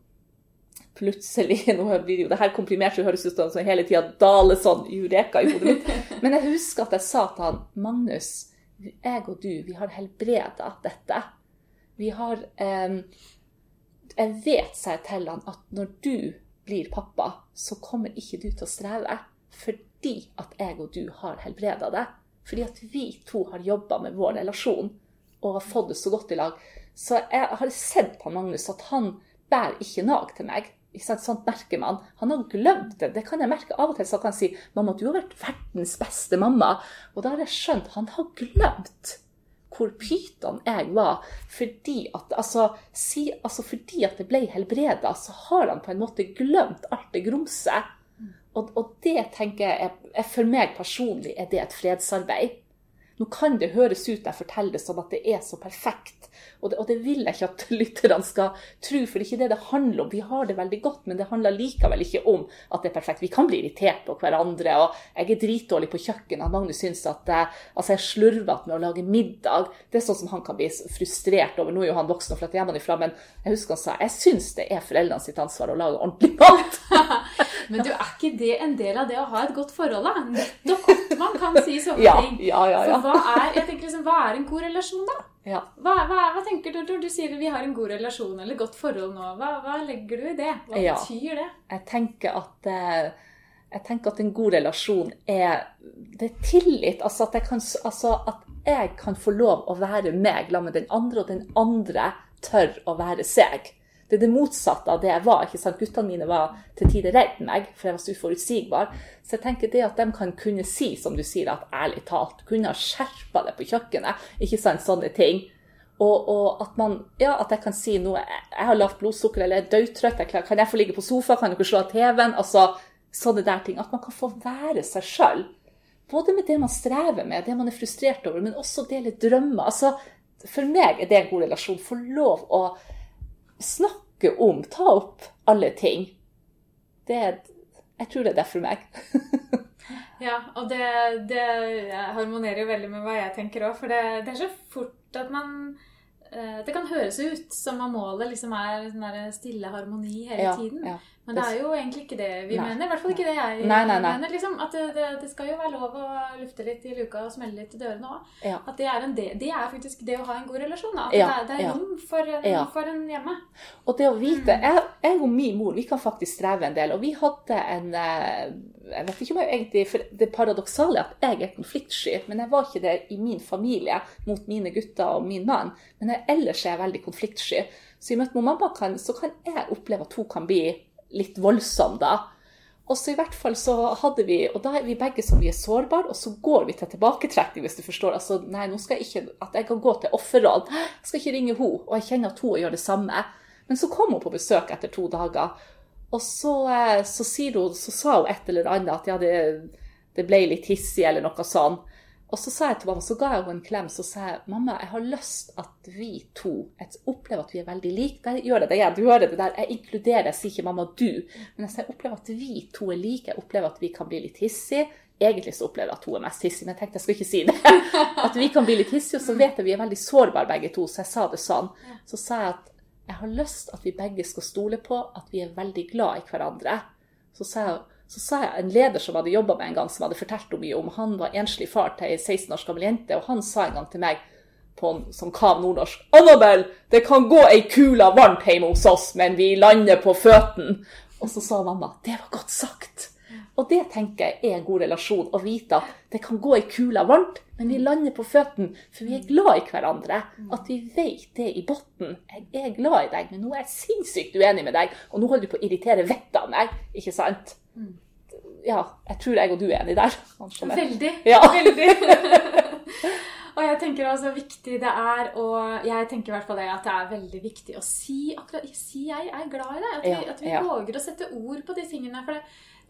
plutselig (laughs) Nå blir jo det her komprimert, så høres ut som hele tida daler sånn jureka i hodet mitt. (laughs) Men jeg husker at jeg sa til han Magnus, jeg og du, vi har helbreda dette. Vi har eh, Jeg vet, sa jeg til han, at når du blir pappa, så kommer ikke du til å streve. Fordi at jeg og du har helbreda det. Fordi at vi to har jobba med vår relasjon og har fått det så godt i lag. Så jeg har sett på Magnus at han bærer ikke nag til meg. Sånt merker man. Han har glemt det. Det kan jeg merke av og til. Så kan han si 'Mamma, du har vært verdens beste mamma'. Og da har jeg skjønt han har glemt hvor pyton jeg var. Fordi at, altså, si, altså fordi at det ble helbreda, så har han på en måte glemt alt det grumset. Og, og, det tenker jeg er, for meg personlig er det et fredsarbeid. Nå kan det høres ut jeg forteller det som at det er så perfekt. Og det, og det, vil jeg ikke at (laughs) lytterne skal tro, for det er ikke det det handler om. Vi har det veldig godt, men det handler likevel ikke om at det er perfekt. Vi kan bli irritert på hverandre, og jeg er dritdårlig på kjøkkenet. Magnus syns at jeg, altså jeg er slurvete med å lage middag. Det er sånn som han kan bli frustrert over. Nå er jo han voksen og flytter hjemmefra, men jeg husker han sa jeg syns det er foreldrene sitt ansvar å lage ordentlig (laughs) mat. (laughs) men du, er ikke det en del av det å ha et godt forhold, da? Nettopp at man kan si sånne ja, ting. Ja, ja, ja. Så hva er, jeg tenker liksom, hva er en god relasjon, da? Ja. Hva, hva, hva, tenker du når du sier vi har en god relasjon eller godt forhold nå? Hva, hva legger du i det? Hva ja. betyr det? Jeg tenker at eh, jeg tenker at en god relasjon er det er tillit. Altså at, jeg kan, altså at jeg kan få lov å være meg sammen med den andre, og den andre tør å være seg. Det er det motsatte av det jeg var. ikke sant? Guttene mine var til tider redd meg, for jeg var så uforutsigbar. Så jeg tenker det at de kan kunne si, som du sier, at ærlig talt, kunne ha skjerpa det på kjøkkenet. Ikke sant, sånne ting. Og, og, at man, ja, at jeg kan si noe Jeg har lavt blodsukker eller er dødtrøtt. Kan jeg få ligge på sofa? Kan dere slå av TV-en? Altså sånne der ting. At man kan få være seg sjøl. Både med det man strever med, det man er frustrert over, men også dele drømmer. Altså, for meg er det en god relasjon. Få lov å snakke om, ta opp alle ting. Det, jeg tror det er det for meg. (laughs) ja, og det, det, harmonerer jo veldig med hva jeg tenker òg. For det, det, er så fort at man Det kan høres ut som om målet liksom er sånn stille harmoni hele ja, tiden. Ja. Men det er jo egentlig ikke det vi nei. mener. I hvert fall ikke det jeg nei, nei, mener. Liksom, at det, det, skal jo være lov å lufte litt i luka og smelle litt i dørene òg. Ja. At det er, det er, faktisk det å ha en god relasjon. At ja, det, er, det er rom for en, for en, hjemme. Og det å vite mm. jeg, jeg, og min mor vi kan faktisk streve en del. Og vi hadde en eh, Jeg vet ikke om jeg egentlig for Det paradoksale er at jeg er konfliktsky. Men jeg var ikke det i min familie mot mine gutter og min mann. Men jeg, ellers er jeg veldig konfliktsky. Så i møte med mamma kan, så kan jeg oppleve at hun kan bli litt voldsom, da. Og så i hvert fall så hadde vi Og da er vi begge som vi er sårbare, og så går vi til tilbaketrekning, hvis du forstår. Altså, nei, nå skal jeg ikke At jeg kan gå til offerråd. Jeg skal ikke ringe henne, og jeg kjenner at hun gjør det samme. Men så kom hun på besøk etter to dager, og så, eh, så, hun, så sa hun et eller annet at ja, det, det ble litt hissig, eller noe sånt. Og så sa jeg til mamma, så ga jeg henne en klem så sa jeg, mamma, jeg har lyst at vi to opplever at vi er veldig like. Der gjør jeg det igjen. Du hører det der. Jeg inkluderer, jeg sier ikke mamma du. Men jeg opplever at vi to er like. Jeg opplever at vi kan bli litt hissige. Egentlig så opplever jeg at hun er mest hissig, men jeg tenkte jeg skulle ikke si det. (laughs) At vi kan bli litt hissige. Og så vet jeg vi er veldig sårbare begge to, så jeg sa det sånn. Så sa jeg at jeg har lyst at vi begge skal stole på at vi er veldig glad i hverandre. Så sa jeg så sa jeg en leder som hadde jobba med en gang, som hadde fortalt mye om Han var enslig far til ei 16 års gammel jente, og han sa en gang til meg på som kav nordnorsk 'Annabel, det kan gå ei kule varmt hjemme hos oss, men vi lander på føttene.' Og så sa mamma 'Det var godt sagt'. Og det tenker jeg er en god relasjon, å vite at det kan gå ei kule varmt, men vi lander på føttene, for vi er glad i hverandre. At vi vet det i bunnen. Jeg er glad i deg, men nå er jeg sinnssykt uenig med deg, og nå holder du på å irritere vettet av meg. Ikke sant? Ja, jeg tror jeg og du er enig der. Veldig. Ja. (laughs) Veldig. (laughs) Og jeg tenker altså hvor viktig det er, og jeg tenker i hvert fall det at det er veldig viktig å si akkurat Si jeg er glad i deg. At vi, Ja, at vi ja. våger å sette ord på de tingene. For det,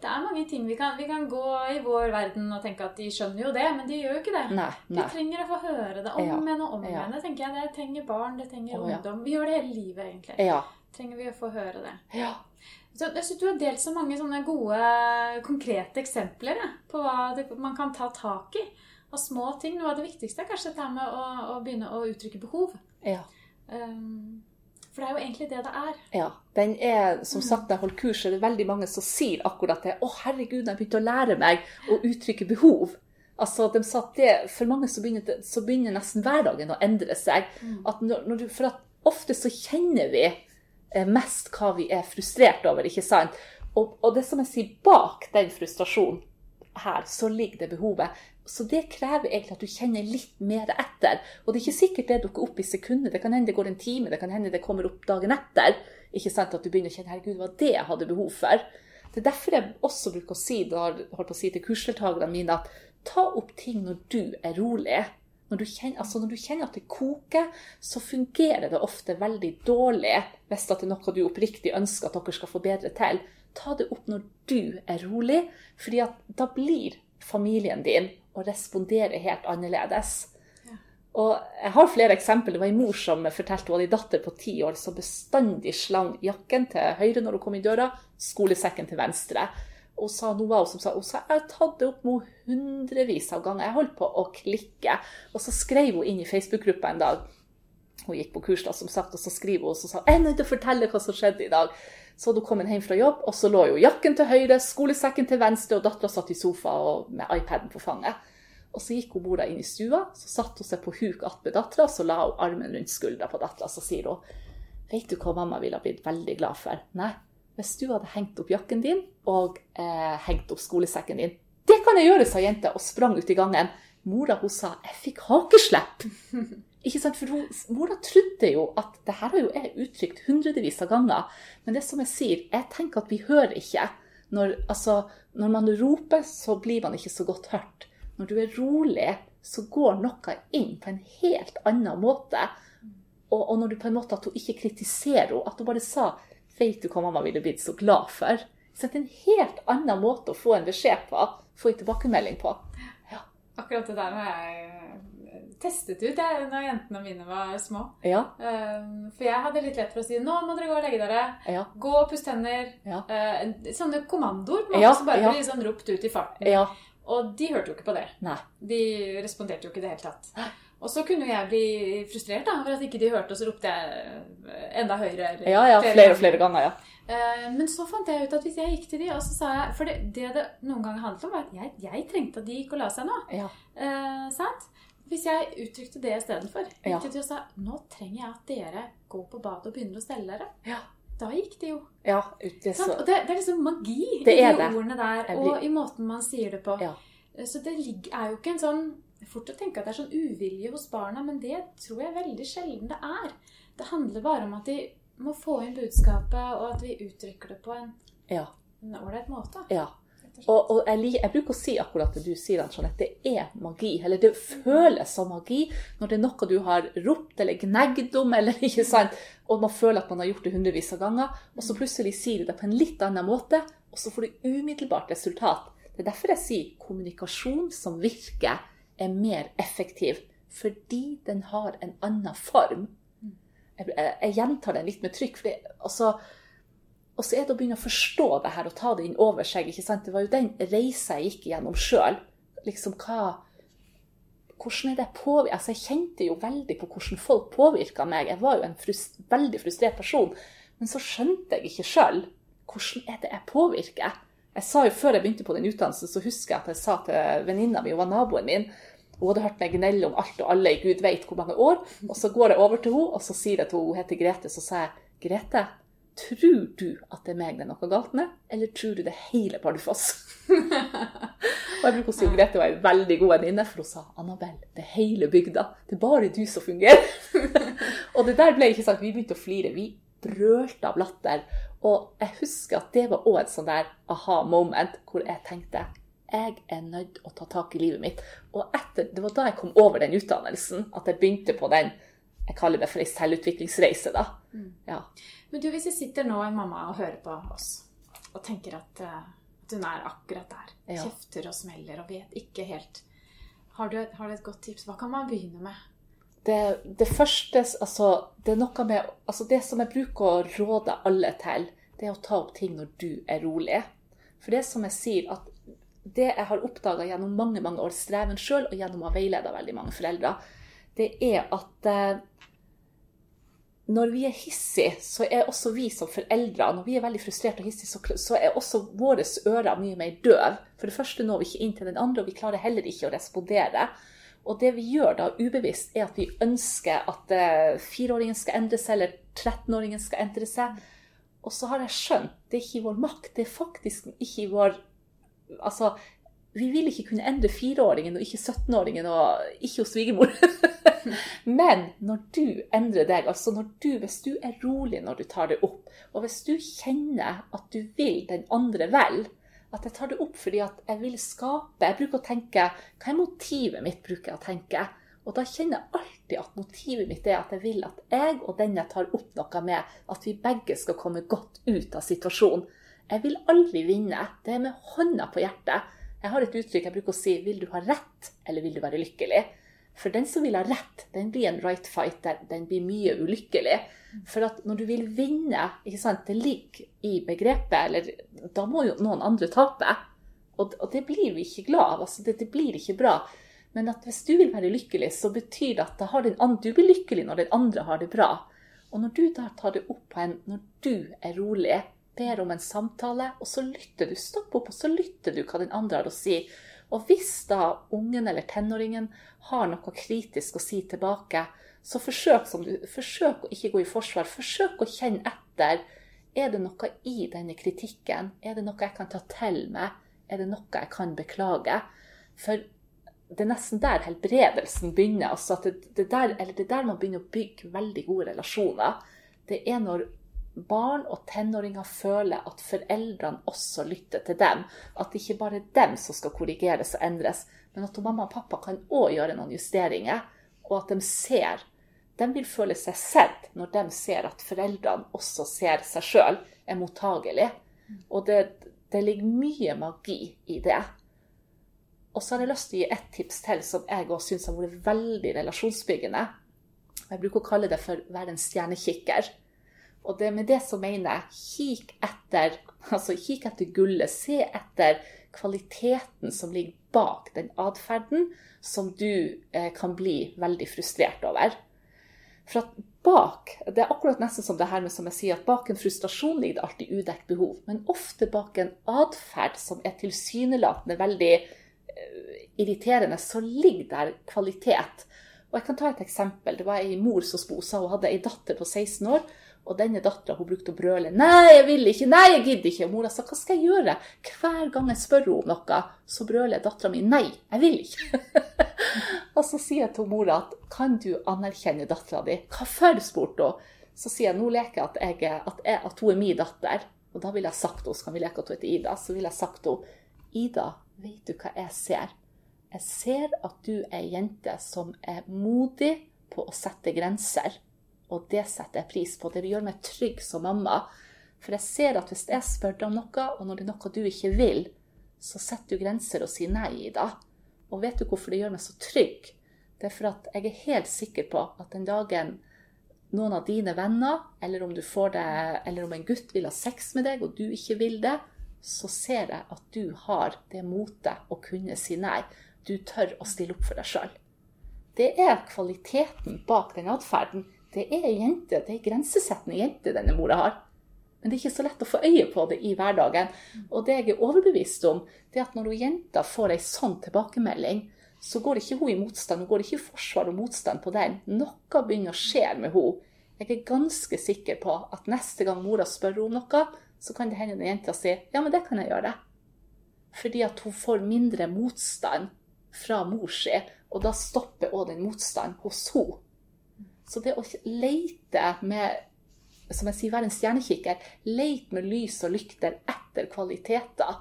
det er mange ting vi kan, vi kan gå i vår verden og tenke at de skjønner jo det, men de gjør jo ikke det. Nei. De trenger å få høre det om Ja, igjen og om ja. igjen. Det tenker jeg, det trenger barn, det trenger ja. ungdom. Vi gjør det hele livet, egentlig. Ja. Trenger vi å få høre det. ja. Så jeg synes Du har delt så mange sånne gode, konkrete eksempler ja, på hva det, man kan ta tak i av små ting. Noe av det viktigste er kanskje dette med å, å begynne å uttrykke behov. ja. Um, for det er jo egentlig det det er. Ja, den er, som sagt, når jeg holder kurs, er det veldig mange som sier akkurat det. Å, herregud, jeg begynte å lære meg å uttrykke behov. Altså, de sa at det, For mange så begynner, så begynner nesten hverdagen å endre seg. Mm. At når, når du, for at ofte så kjenner vi eh, mest hva vi er frustrert over, ikke sant? Og, og det som jeg sier, bak den frustrasjonen her, så ligger det behovet. Så det krever egentlig at du kjenner litt mer etter. Og det er ikke sikkert det dukker opp i sekundet. Det kan hende det går en time, det kan hende det kommer opp dagen etter. Ikke sant? At du begynner å kjenne herregud, det var det jeg hadde behov for. Det er derfor jeg også bruker å si, å si til kursdeltakerne mine at ta opp ting når du er rolig. Når du, kjenner, altså når du kjenner at det koker, så fungerer det ofte veldig dårlig hvis det er noe du oppriktig ønsker at dere skal få bedre til. Ta det opp når du er rolig, fordi da blir familien din å respondere helt annerledes. Og jeg har flere eksempler. Det var en mor som fortalte hun hadde en datter på ti år som bestandig slang jakken til høyre når hun kom i døra, skolesekken til venstre. Og sa, noe var hun som sa, hun sa jeg har tatt det opp nå hundrevis av ganger. Jeg holdt på å klikke. Og så skrev hun inn i Facebook-gruppa en dag. Hun gikk på kurs, da, som sagt, og så skriver hun og så sa jeg er nødt til å fortelle hva som skjedde i dag. Så hadde hun kommet hjem fra jobb, og så lå jo jakken til høyre, skolesekken til venstre, og dattera satt i sofa og med iPaden på fanget. Og så gikk hun mora inn i stua, så satte hun seg på huk attmed dattera, så la hun armen rundt skuldra på dattera, så sier hun Vet du hva mamma ville ha blitt veldig glad for? Nei, hvis du hadde hengt opp jakken din og eh, hengt opp skolesekken din. Det kan jeg gjøre, sa jenta og sprang ut i gangen. Mora hun sa jeg fikk hakeslepp. (laughs) Ikke sant? For Mora trodde jo at det her har jo jeg uttrykt hundrevis av ganger. Men det som jeg sier, jeg tenker at vi hører ikke. Når, altså, når man roper, så blir man ikke så godt hørt. Når du er rolig, så går noe inn på en helt annen måte. Og, og når du på en måte at hun ikke kritiserer henne, at hun bare sa Vet du hva mamma ville blitt så glad for? Så det er en helt annen måte å få en beskjed på, få en tilbakemelding på. Akkurat det der har jeg testet ut jeg, når jentene mine var små. Ja, Um, for jeg hadde litt lett for å si 'nå må dere gå og legge dere'. ja, Gå og puss tenner. Ja. Eh, sånne kommandoer på en måte, Ja, som bare blir sånn ropt ut i farten. ja. Og de hørte jo ikke på det. Nei. De responderte jo ikke i det hele tatt. Og så kunne jeg bli frustrert da, over at ikke de hørte, og så ropte jeg eh, enda høyere. Ja, ja, flere og flere ganger, ja. Eh, Men så fant jeg ut at hvis jeg gikk til de, og så sa jeg For det det, det noen ganger handlet om, var at jeg, jeg trengte at de gikk og la seg nå. Ja, Eh, sant? Hvis jeg uttrykte det istedenfor, Ja. og sa nå trenger jeg at dere går på badet og begynner å stelle dere. ja. Da gikk det jo. ja ut- det så, det, det er liksom magi Det i de ordene der, blir- og i måten man sier det på. Ja. Så det er jo ikke en sånn Fort å tenke at det er sånn uvilje hos barna, men det tror jeg veldig sjelden det er. Det handler bare om at de må få inn budskapet, og at vi uttrykker det på en ja, ålreit måte. ja. Og. Og, jeg, jeg bruker å si akkurat det du sier, Jeanette. Det er magi. Eller det føles som magi når det er noe du har ropt eller gnegd om, eller (laughs) ikke sant, og man føler at man har gjort det hundrevis av ganger, og så plutselig sier du det på en litt annen måte, og så får du umiddelbart resultat. Det er derfor jeg sier kommunikasjon som virker, er mer effektiv. Fordi den har en annen form. Jeg, jeg, jeg gjentar den litt med trykk. For det, altså, og så er det å begynne å forstå det her og ta det inn over seg. ikke sant? Det var jo den reisa jeg gikk gjennom sjøl. Liksom hva Hvordan er det påvirket? Altså, jeg kjente jo veldig på hvordan folk påvirka meg. Jeg var jo en frust, veldig frustrert person. Men så skjønte jeg ikke sjøl hvordan er det jeg påvirker. Jeg sa jo Før jeg begynte på den utdannelsen, så husker jeg at jeg sa til venninna mi, hun var naboen min Hun hadde hørt meg gnelle om alt og alle i gud veit hvor mange år. Og så går jeg over til henne, og så sier jeg til henne, hun heter Grete, så sa jeg Grete, tror du at det er meg det er noe galt med, eller tror du det er hele Bardufoss? og jeg bruker å si at Grete var ei veldig god venninne, for hun sa Annabelle, det er hele bygda. Det er bare du som fungerer. (laughs) og det der ble ikke sagt. vi begynte å flire. Vi brølte av latter. Og jeg husker at det var òg et sånn der aha moment hvor jeg tenkte jeg er nødt å ta tak i livet mitt. Og etter, det var da jeg kom over den utdannelsen, at jeg begynte på den jeg kaller det for ei selvutviklingsreise. da. Mm. Ja. Men du, hvis jeg sitter nå en mamma og hører på oss, og tenker at, uh, at hun er akkurat der, Ja. kjefter og smeller og vet ikke helt Har du, har du et godt tips? Hva kan man begynne med? det, det første altså, det med altså Det som jeg bruker å råde alle til, det er å ta opp ting når du er rolig. For det som jeg sier, at det jeg har oppdaga gjennom mange mange års streven sjøl, og gjennom å ha veileda veldig mange foreldre, det er at eh, når vi er hissige, så er også vi som foreldre Når vi er veldig frustrerte og hissige, så, er også våre ører mye mer døve. For det første når vi ikke inn til den andre, og vi klarer heller ikke å respondere. Og det vi gjør da ubevisst, er at vi ønsker at eh, fireåringen skal endre seg, eller 13-åringen skal endre seg. Og så har jeg skjønt det er ikke i vår makt. Det er faktisk ikke i vår Altså, vi vil ikke kunne endre fireåringen og ikke 17-åringen og ikke hos svigermor. (laughs) (laughs) Men når du endrer deg, altså du, hvis du er rolig når du tar det opp, og hvis du kjenner at du vil den andre vel, at jeg tar det opp fordi at jeg vil skape Jeg bruker å tenke Hva er motivet mitt? bruker jeg å tenke. Og da kjenner jeg alltid at motivet mitt er at jeg vil at jeg og den jeg tar opp noe med, at vi begge skal komme godt ut av situasjonen. Jeg vil aldri vinne. Det er med hånda på hjertet. Jeg har et uttrykk jeg bruker å si Vil du ha rett, eller vil du være lykkelig? For den som vil ha rett, den blir en right fighter. Den blir mye ulykkelig. For at når du vil vinne, det ligger i begrepet, eller da må jo noen andre tape. Og, og det blir vi ikke glad av. altså det, det blir ikke bra. Men at hvis du vil være lykkelig, så betyr det at andre, du blir lykkelig når den andre har det bra. Og når du da tar det opp på en Når du er rolig, ber om en samtale, og så lytter du, stopp opp, og så lytter du hva den andre har å si. Og hvis da ungen eller tenåringen har noe kritisk å si tilbake, så forsøk, du, forsøk å ikke gå i forsvar. Forsøk å kjenne etter. Er det noe i denne kritikken? Er det noe jeg kan ta til meg? Er det noe jeg kan beklage? For det er nesten der helbredelsen begynner. altså det, det, der, det er der man begynner å bygge veldig gode relasjoner. Det er når barn og tenåringer føler at foreldrene også lytter til dem. At det ikke bare er dem som skal korrigeres og endres, men at mamma og pappa kan òg gjøre noen justeringer. Og at de ser De vil føle seg sett når de ser at foreldrene også ser seg sjøl, er mottagelig. Og det, det ligger mye magi i det. Og så har jeg lyst til å gi ett tips til som jeg òg syns har vært veldig relasjonsbyggende. Jeg bruker å kalle det for være en stjernekikker. Og det med det så mener jeg kikk etter, altså kikk etter gullet. Se etter kvaliteten som ligger bak den atferden som du eh, kan bli veldig frustrert over. For at bak Det er akkurat nesten som det her med som jeg sier, at bak en frustrasjon ligger det alltid udekt behov. Men ofte bak en atferd som er tilsynelatende veldig eh, irriterende, så ligger der kvalitet. Og jeg kan ta et eksempel. Det var ei mor som sa hun hadde ei datter på 16 år. Og denne dattera brukte å brøle 'Nei, jeg vil ikke! Nei, jeg gidder ikke!' Mora sa 'Hva skal jeg gjøre?' Hver gang jeg spør henne om noe, så brøler dattera mi 'Nei, jeg vil ikke'. (laughs) og så sier jeg til mora at 'Kan du anerkjenne dattera di?' 'Hva for?' spurte hun. Så sier jeg 'Nå leker at, jeg, at, jeg, at hun er min datter'. Og da ville jeg sagt henne, så kan vi leke at hun heter Ida, så ville jeg sagt henne 'Ida, vet du hva jeg ser?' Jeg ser at du er ei jente som er modig på å sette grenser. Og det setter jeg pris på. Det gjør meg trygg som mamma. For jeg ser at hvis jeg spør deg om noe, og når det er noe du ikke vil, så setter du grenser og sier nei, Ida. Og vet du hvorfor det gjør meg så trygg? Det er for at jeg er helt sikker på at den dagen noen av dine venner, eller om, det, eller om en gutt vil ha sex med deg, og du ikke vil det, så ser jeg at du har det motet å kunne si nei. Du tør å stille opp for deg sjøl. Det er kvaliteten bak den atferden. Det er ei jente, det er ei grensesettende jente denne mora har. Men det er ikke så lett å få øye på det i hverdagen. Og det jeg er overbevist om, det er at når jenta får ei sånn tilbakemelding, så går ikke hun i motstand. Hun går ikke i forsvar og motstand på den. Noe begynner å skje med henne. Jeg er ganske sikker på at neste gang mora spør om noe, så kan det hende den jenta sier ja, men det kan jeg gjøre. Fordi at hun får mindre motstand fra mor si, og da stopper òg den motstanden hos henne. Så det å leite med som jeg sier, være en stjernekikker, leite med lys og lykter etter kvaliteter.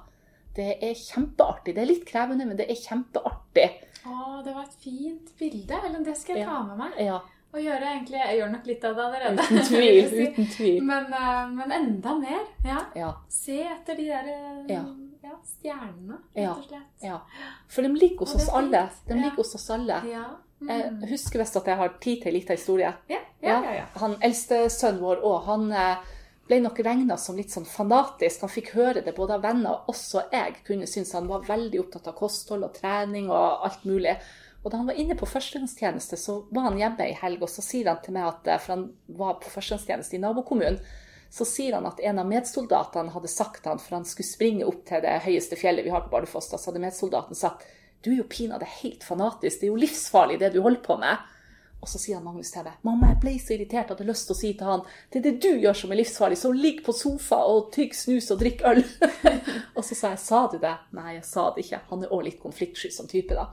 det er kjempeartig. Det er litt krevende, men det er kjempeartig. Å, det var et fint bilde. Eller det skal jeg ta med meg. Ja, Og gjøre egentlig Jeg gjør nok litt av det allerede. uten (laughs) tvil. si. Uten tvil. Men, eh, men enda mer. Ja. Ja, Se etter de der eh, Ja. ja, stjernene, rett og slett. ja. For de ligger hos oss alle. De ligger hos oss alle. Ja. Jeg Mm. husker visst at jeg har tid til en liten historie. Ja, ja, ja. ja. Han eldste sønnen vår òg, han eh, ble nok regna som litt sånn fanatisk. Han fikk høre det både av venner, og også jeg kunne synes han var veldig opptatt av kosthold og trening og alt mulig. Og da han var inne på førstegangstjeneste, så var han hjemme ei helg, og så sier han til meg at eh, For han var på førstegangstjeneste i nabokommunen. Så sier han at en av medsoldatene hadde sagt til han, for han skulle springe opp til det høyeste fjellet vi har på Bardufoss, så hadde medsoldaten sagt du er jo pinadø helt fanatisk, det er jo livsfarlig det du holder på med. Og så sier han Magnus til meg mamma, jeg ble så irritert at jeg hadde lyst til å si til han det er det du gjør som er livsfarlig, så ligg på sofa og tygg snus og drikk øl. (laughs) og så sa jeg sa du det? Nei, jeg sa det ikke. Han er òg litt konfliktsky som type, da.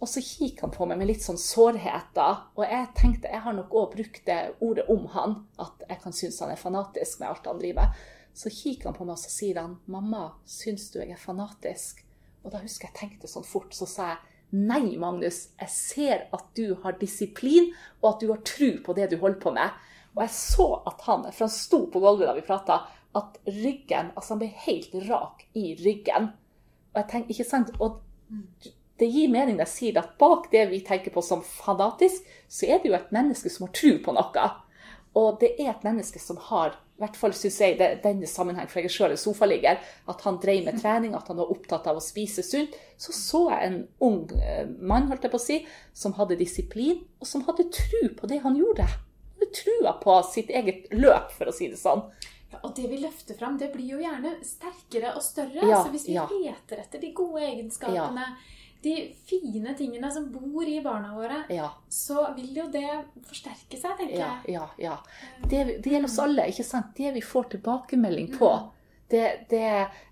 Og så kikker han på meg med litt sånn sårhet, da. Og jeg tenkte, jeg har nok òg brukt det ordet om han, at jeg kan synes han er fanatisk med alt han driver. Så kikker han på meg og så sier han, mamma, syns du jeg er fanatisk? Og da husker jeg tenkte sånn fort, så sa jeg nei, Magnus, jeg ser at du har disiplin, og at du har tro på det du holder på med. Og jeg så at han, for han sto på gulvet da vi prata, at ryggen Altså, han ble helt rak i ryggen. Og jeg tenker, ikke sant, og det gir mening når jeg sier at bak det vi tenker på som fanatisk, så er det jo et menneske som har tro på noe. Og det er et menneske som har, i hvert fall syns jeg, i denne sammenheng, for jeg er sjøl en sofaligger, at han drev med trening, at han var opptatt av å spise sunt. Så så jeg en ung eh, mann, holdt jeg på å si, som hadde disiplin, og som hadde tro på det han gjorde. Han hadde trua på sitt eget løp, for å si det sånn. Ja, og det vi løfter fram, det blir jo gjerne sterkere og større. Ja, så hvis vi ja. leter etter de gode egenskapene, de fine tingene som bor i barna våre, Ja. så vil jo det forsterke seg, tenker Ja, jeg. ja, ja. Det, det gjelder oss alle, ikke sant? Det vi får tilbakemelding på. Det, det,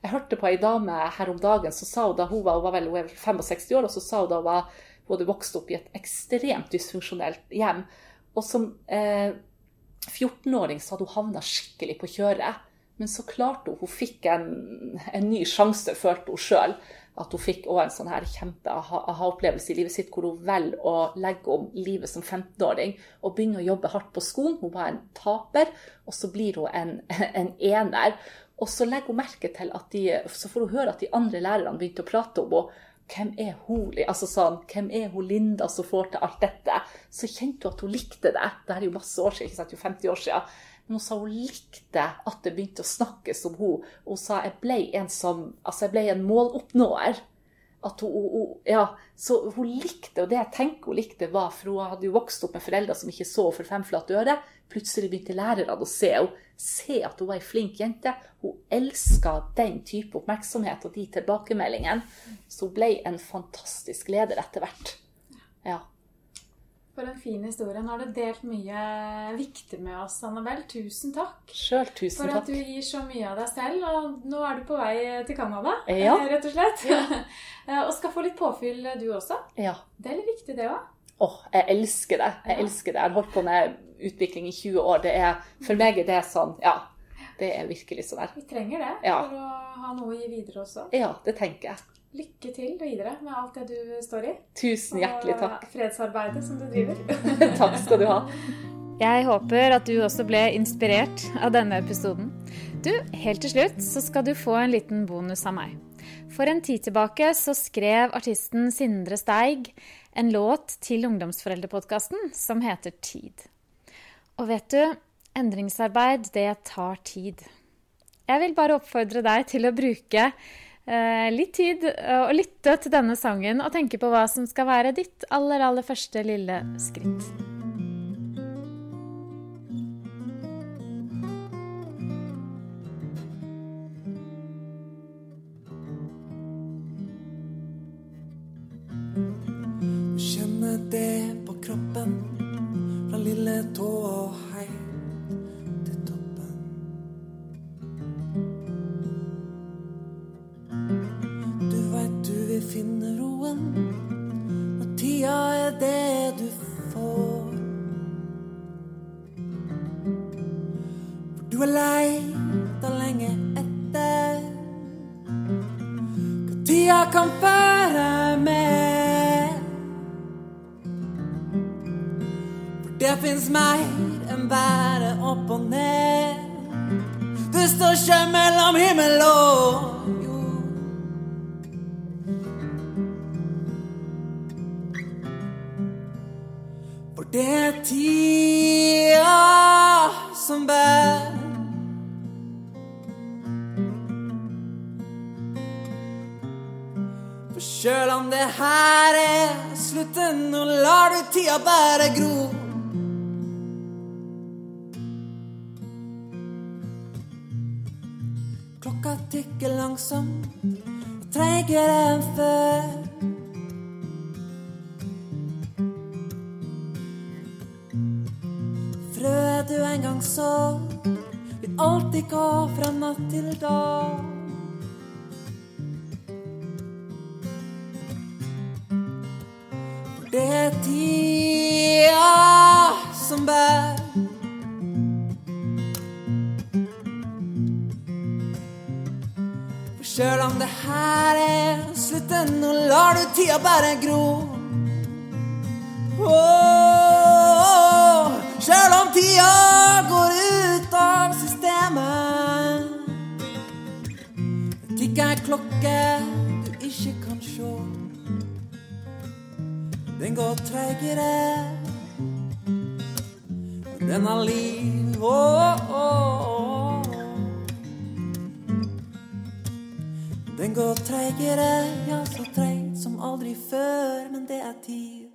jeg hørte på ei dame her om dagen som sa hun da hun var, hun var vel hun er 65 år, og så sa hun da hun, var, hun hadde vokst opp i et ekstremt dysfunksjonelt hjem. Og som eh, 14-åring så hadde hun havna skikkelig på kjøret. Men så klarte hun, hun fikk en, en ny sjanse, følte hun sjøl. At hun fikk også en sånn her kjempe aha- aha-opplevelse i livet sitt, hvor hun velger å legge om livet som 15-åring og begynne å jobbe hardt på skolen. Hun var en taper, og så blir hun en, (laughs) en ener. Og så legger hun merke til at de, så får hun høre at de andre lærerne begynte å prate om henne. Hvem er hun, altså sånn, hvem er hun Linda som får til alt dette? Så kjente hun at hun likte det. Det er jo masse år siden, ikke sant, jo 50 år siden. Men hun sa hun likte at det begynte å snakkes om henne. Hun sa jeg ble en som, altså jeg ble en måloppnåer. At hun, hun, ja, så hun likte, og det jeg tenker hun likte, var for hun hadde jo vokst opp med foreldre som ikke så for femflatt øre. Plutselig begynte lærerne å se henne. Se at hun var ei flink jente. Hun elska den type oppmerksomhet og de tilbakemeldingene. Så hun ble en fantastisk leder etter hvert. Ja. For en fin historie. Nå har du delt mye viktig med oss, Annabelle. Tusen takk. Selv, tusen For at takk. du gir så mye av deg selv, og nå er du på vei til Canada, Ja. eh, rett og slett. Ja. (laughs) og skal få litt påfyll, du også. Ja. Det er litt viktig, det òg. Åh, jeg elsker det. Jeg elsker det. Jeg har holdt på med utvikling i 20 år. Det er, for meg er det sånn, ja. Det er virkelig sånn her. Vi trenger det for å ha noe å gi videre også. Ja, det tenker jeg. Lykke til videre med alt det du står i. Tusen hjertelig takk. Og fredsarbeidet som du (laughs) driver. Takk skal du ha. Jeg håper at du også ble inspirert av denne episoden. Du, helt til slutt så skal du få en liten bonus av meg. For en tid tilbake så skrev artisten Sindre Steig en låt til Ungdomsforeldrepodkasten som heter Tid. Og vet du, endringsarbeid, det tar tid. Jeg vil bare oppfordre deg til å bruke litt tid å lytte til denne sangen og tenke på hva som skal være ditt aller, aller første lille skritt. Det er tida som bærer. For sjøl om det her er slutten, nå lar du tida bare gro. Klokka tikker langsomt, og treigere enn før. En gang så, vil alltid gå fra natt til dag. For det er tida som bærer. For sjøl om det her er slutten, nå lar du tida bare gro. Åh, Sjøl om tida går ut av systemet. Tikker ei klokke du ikke kan sjå. Den går treigere, men den har liv. Åh. Den går treigere, ja, så treig som aldri før, men det er tid.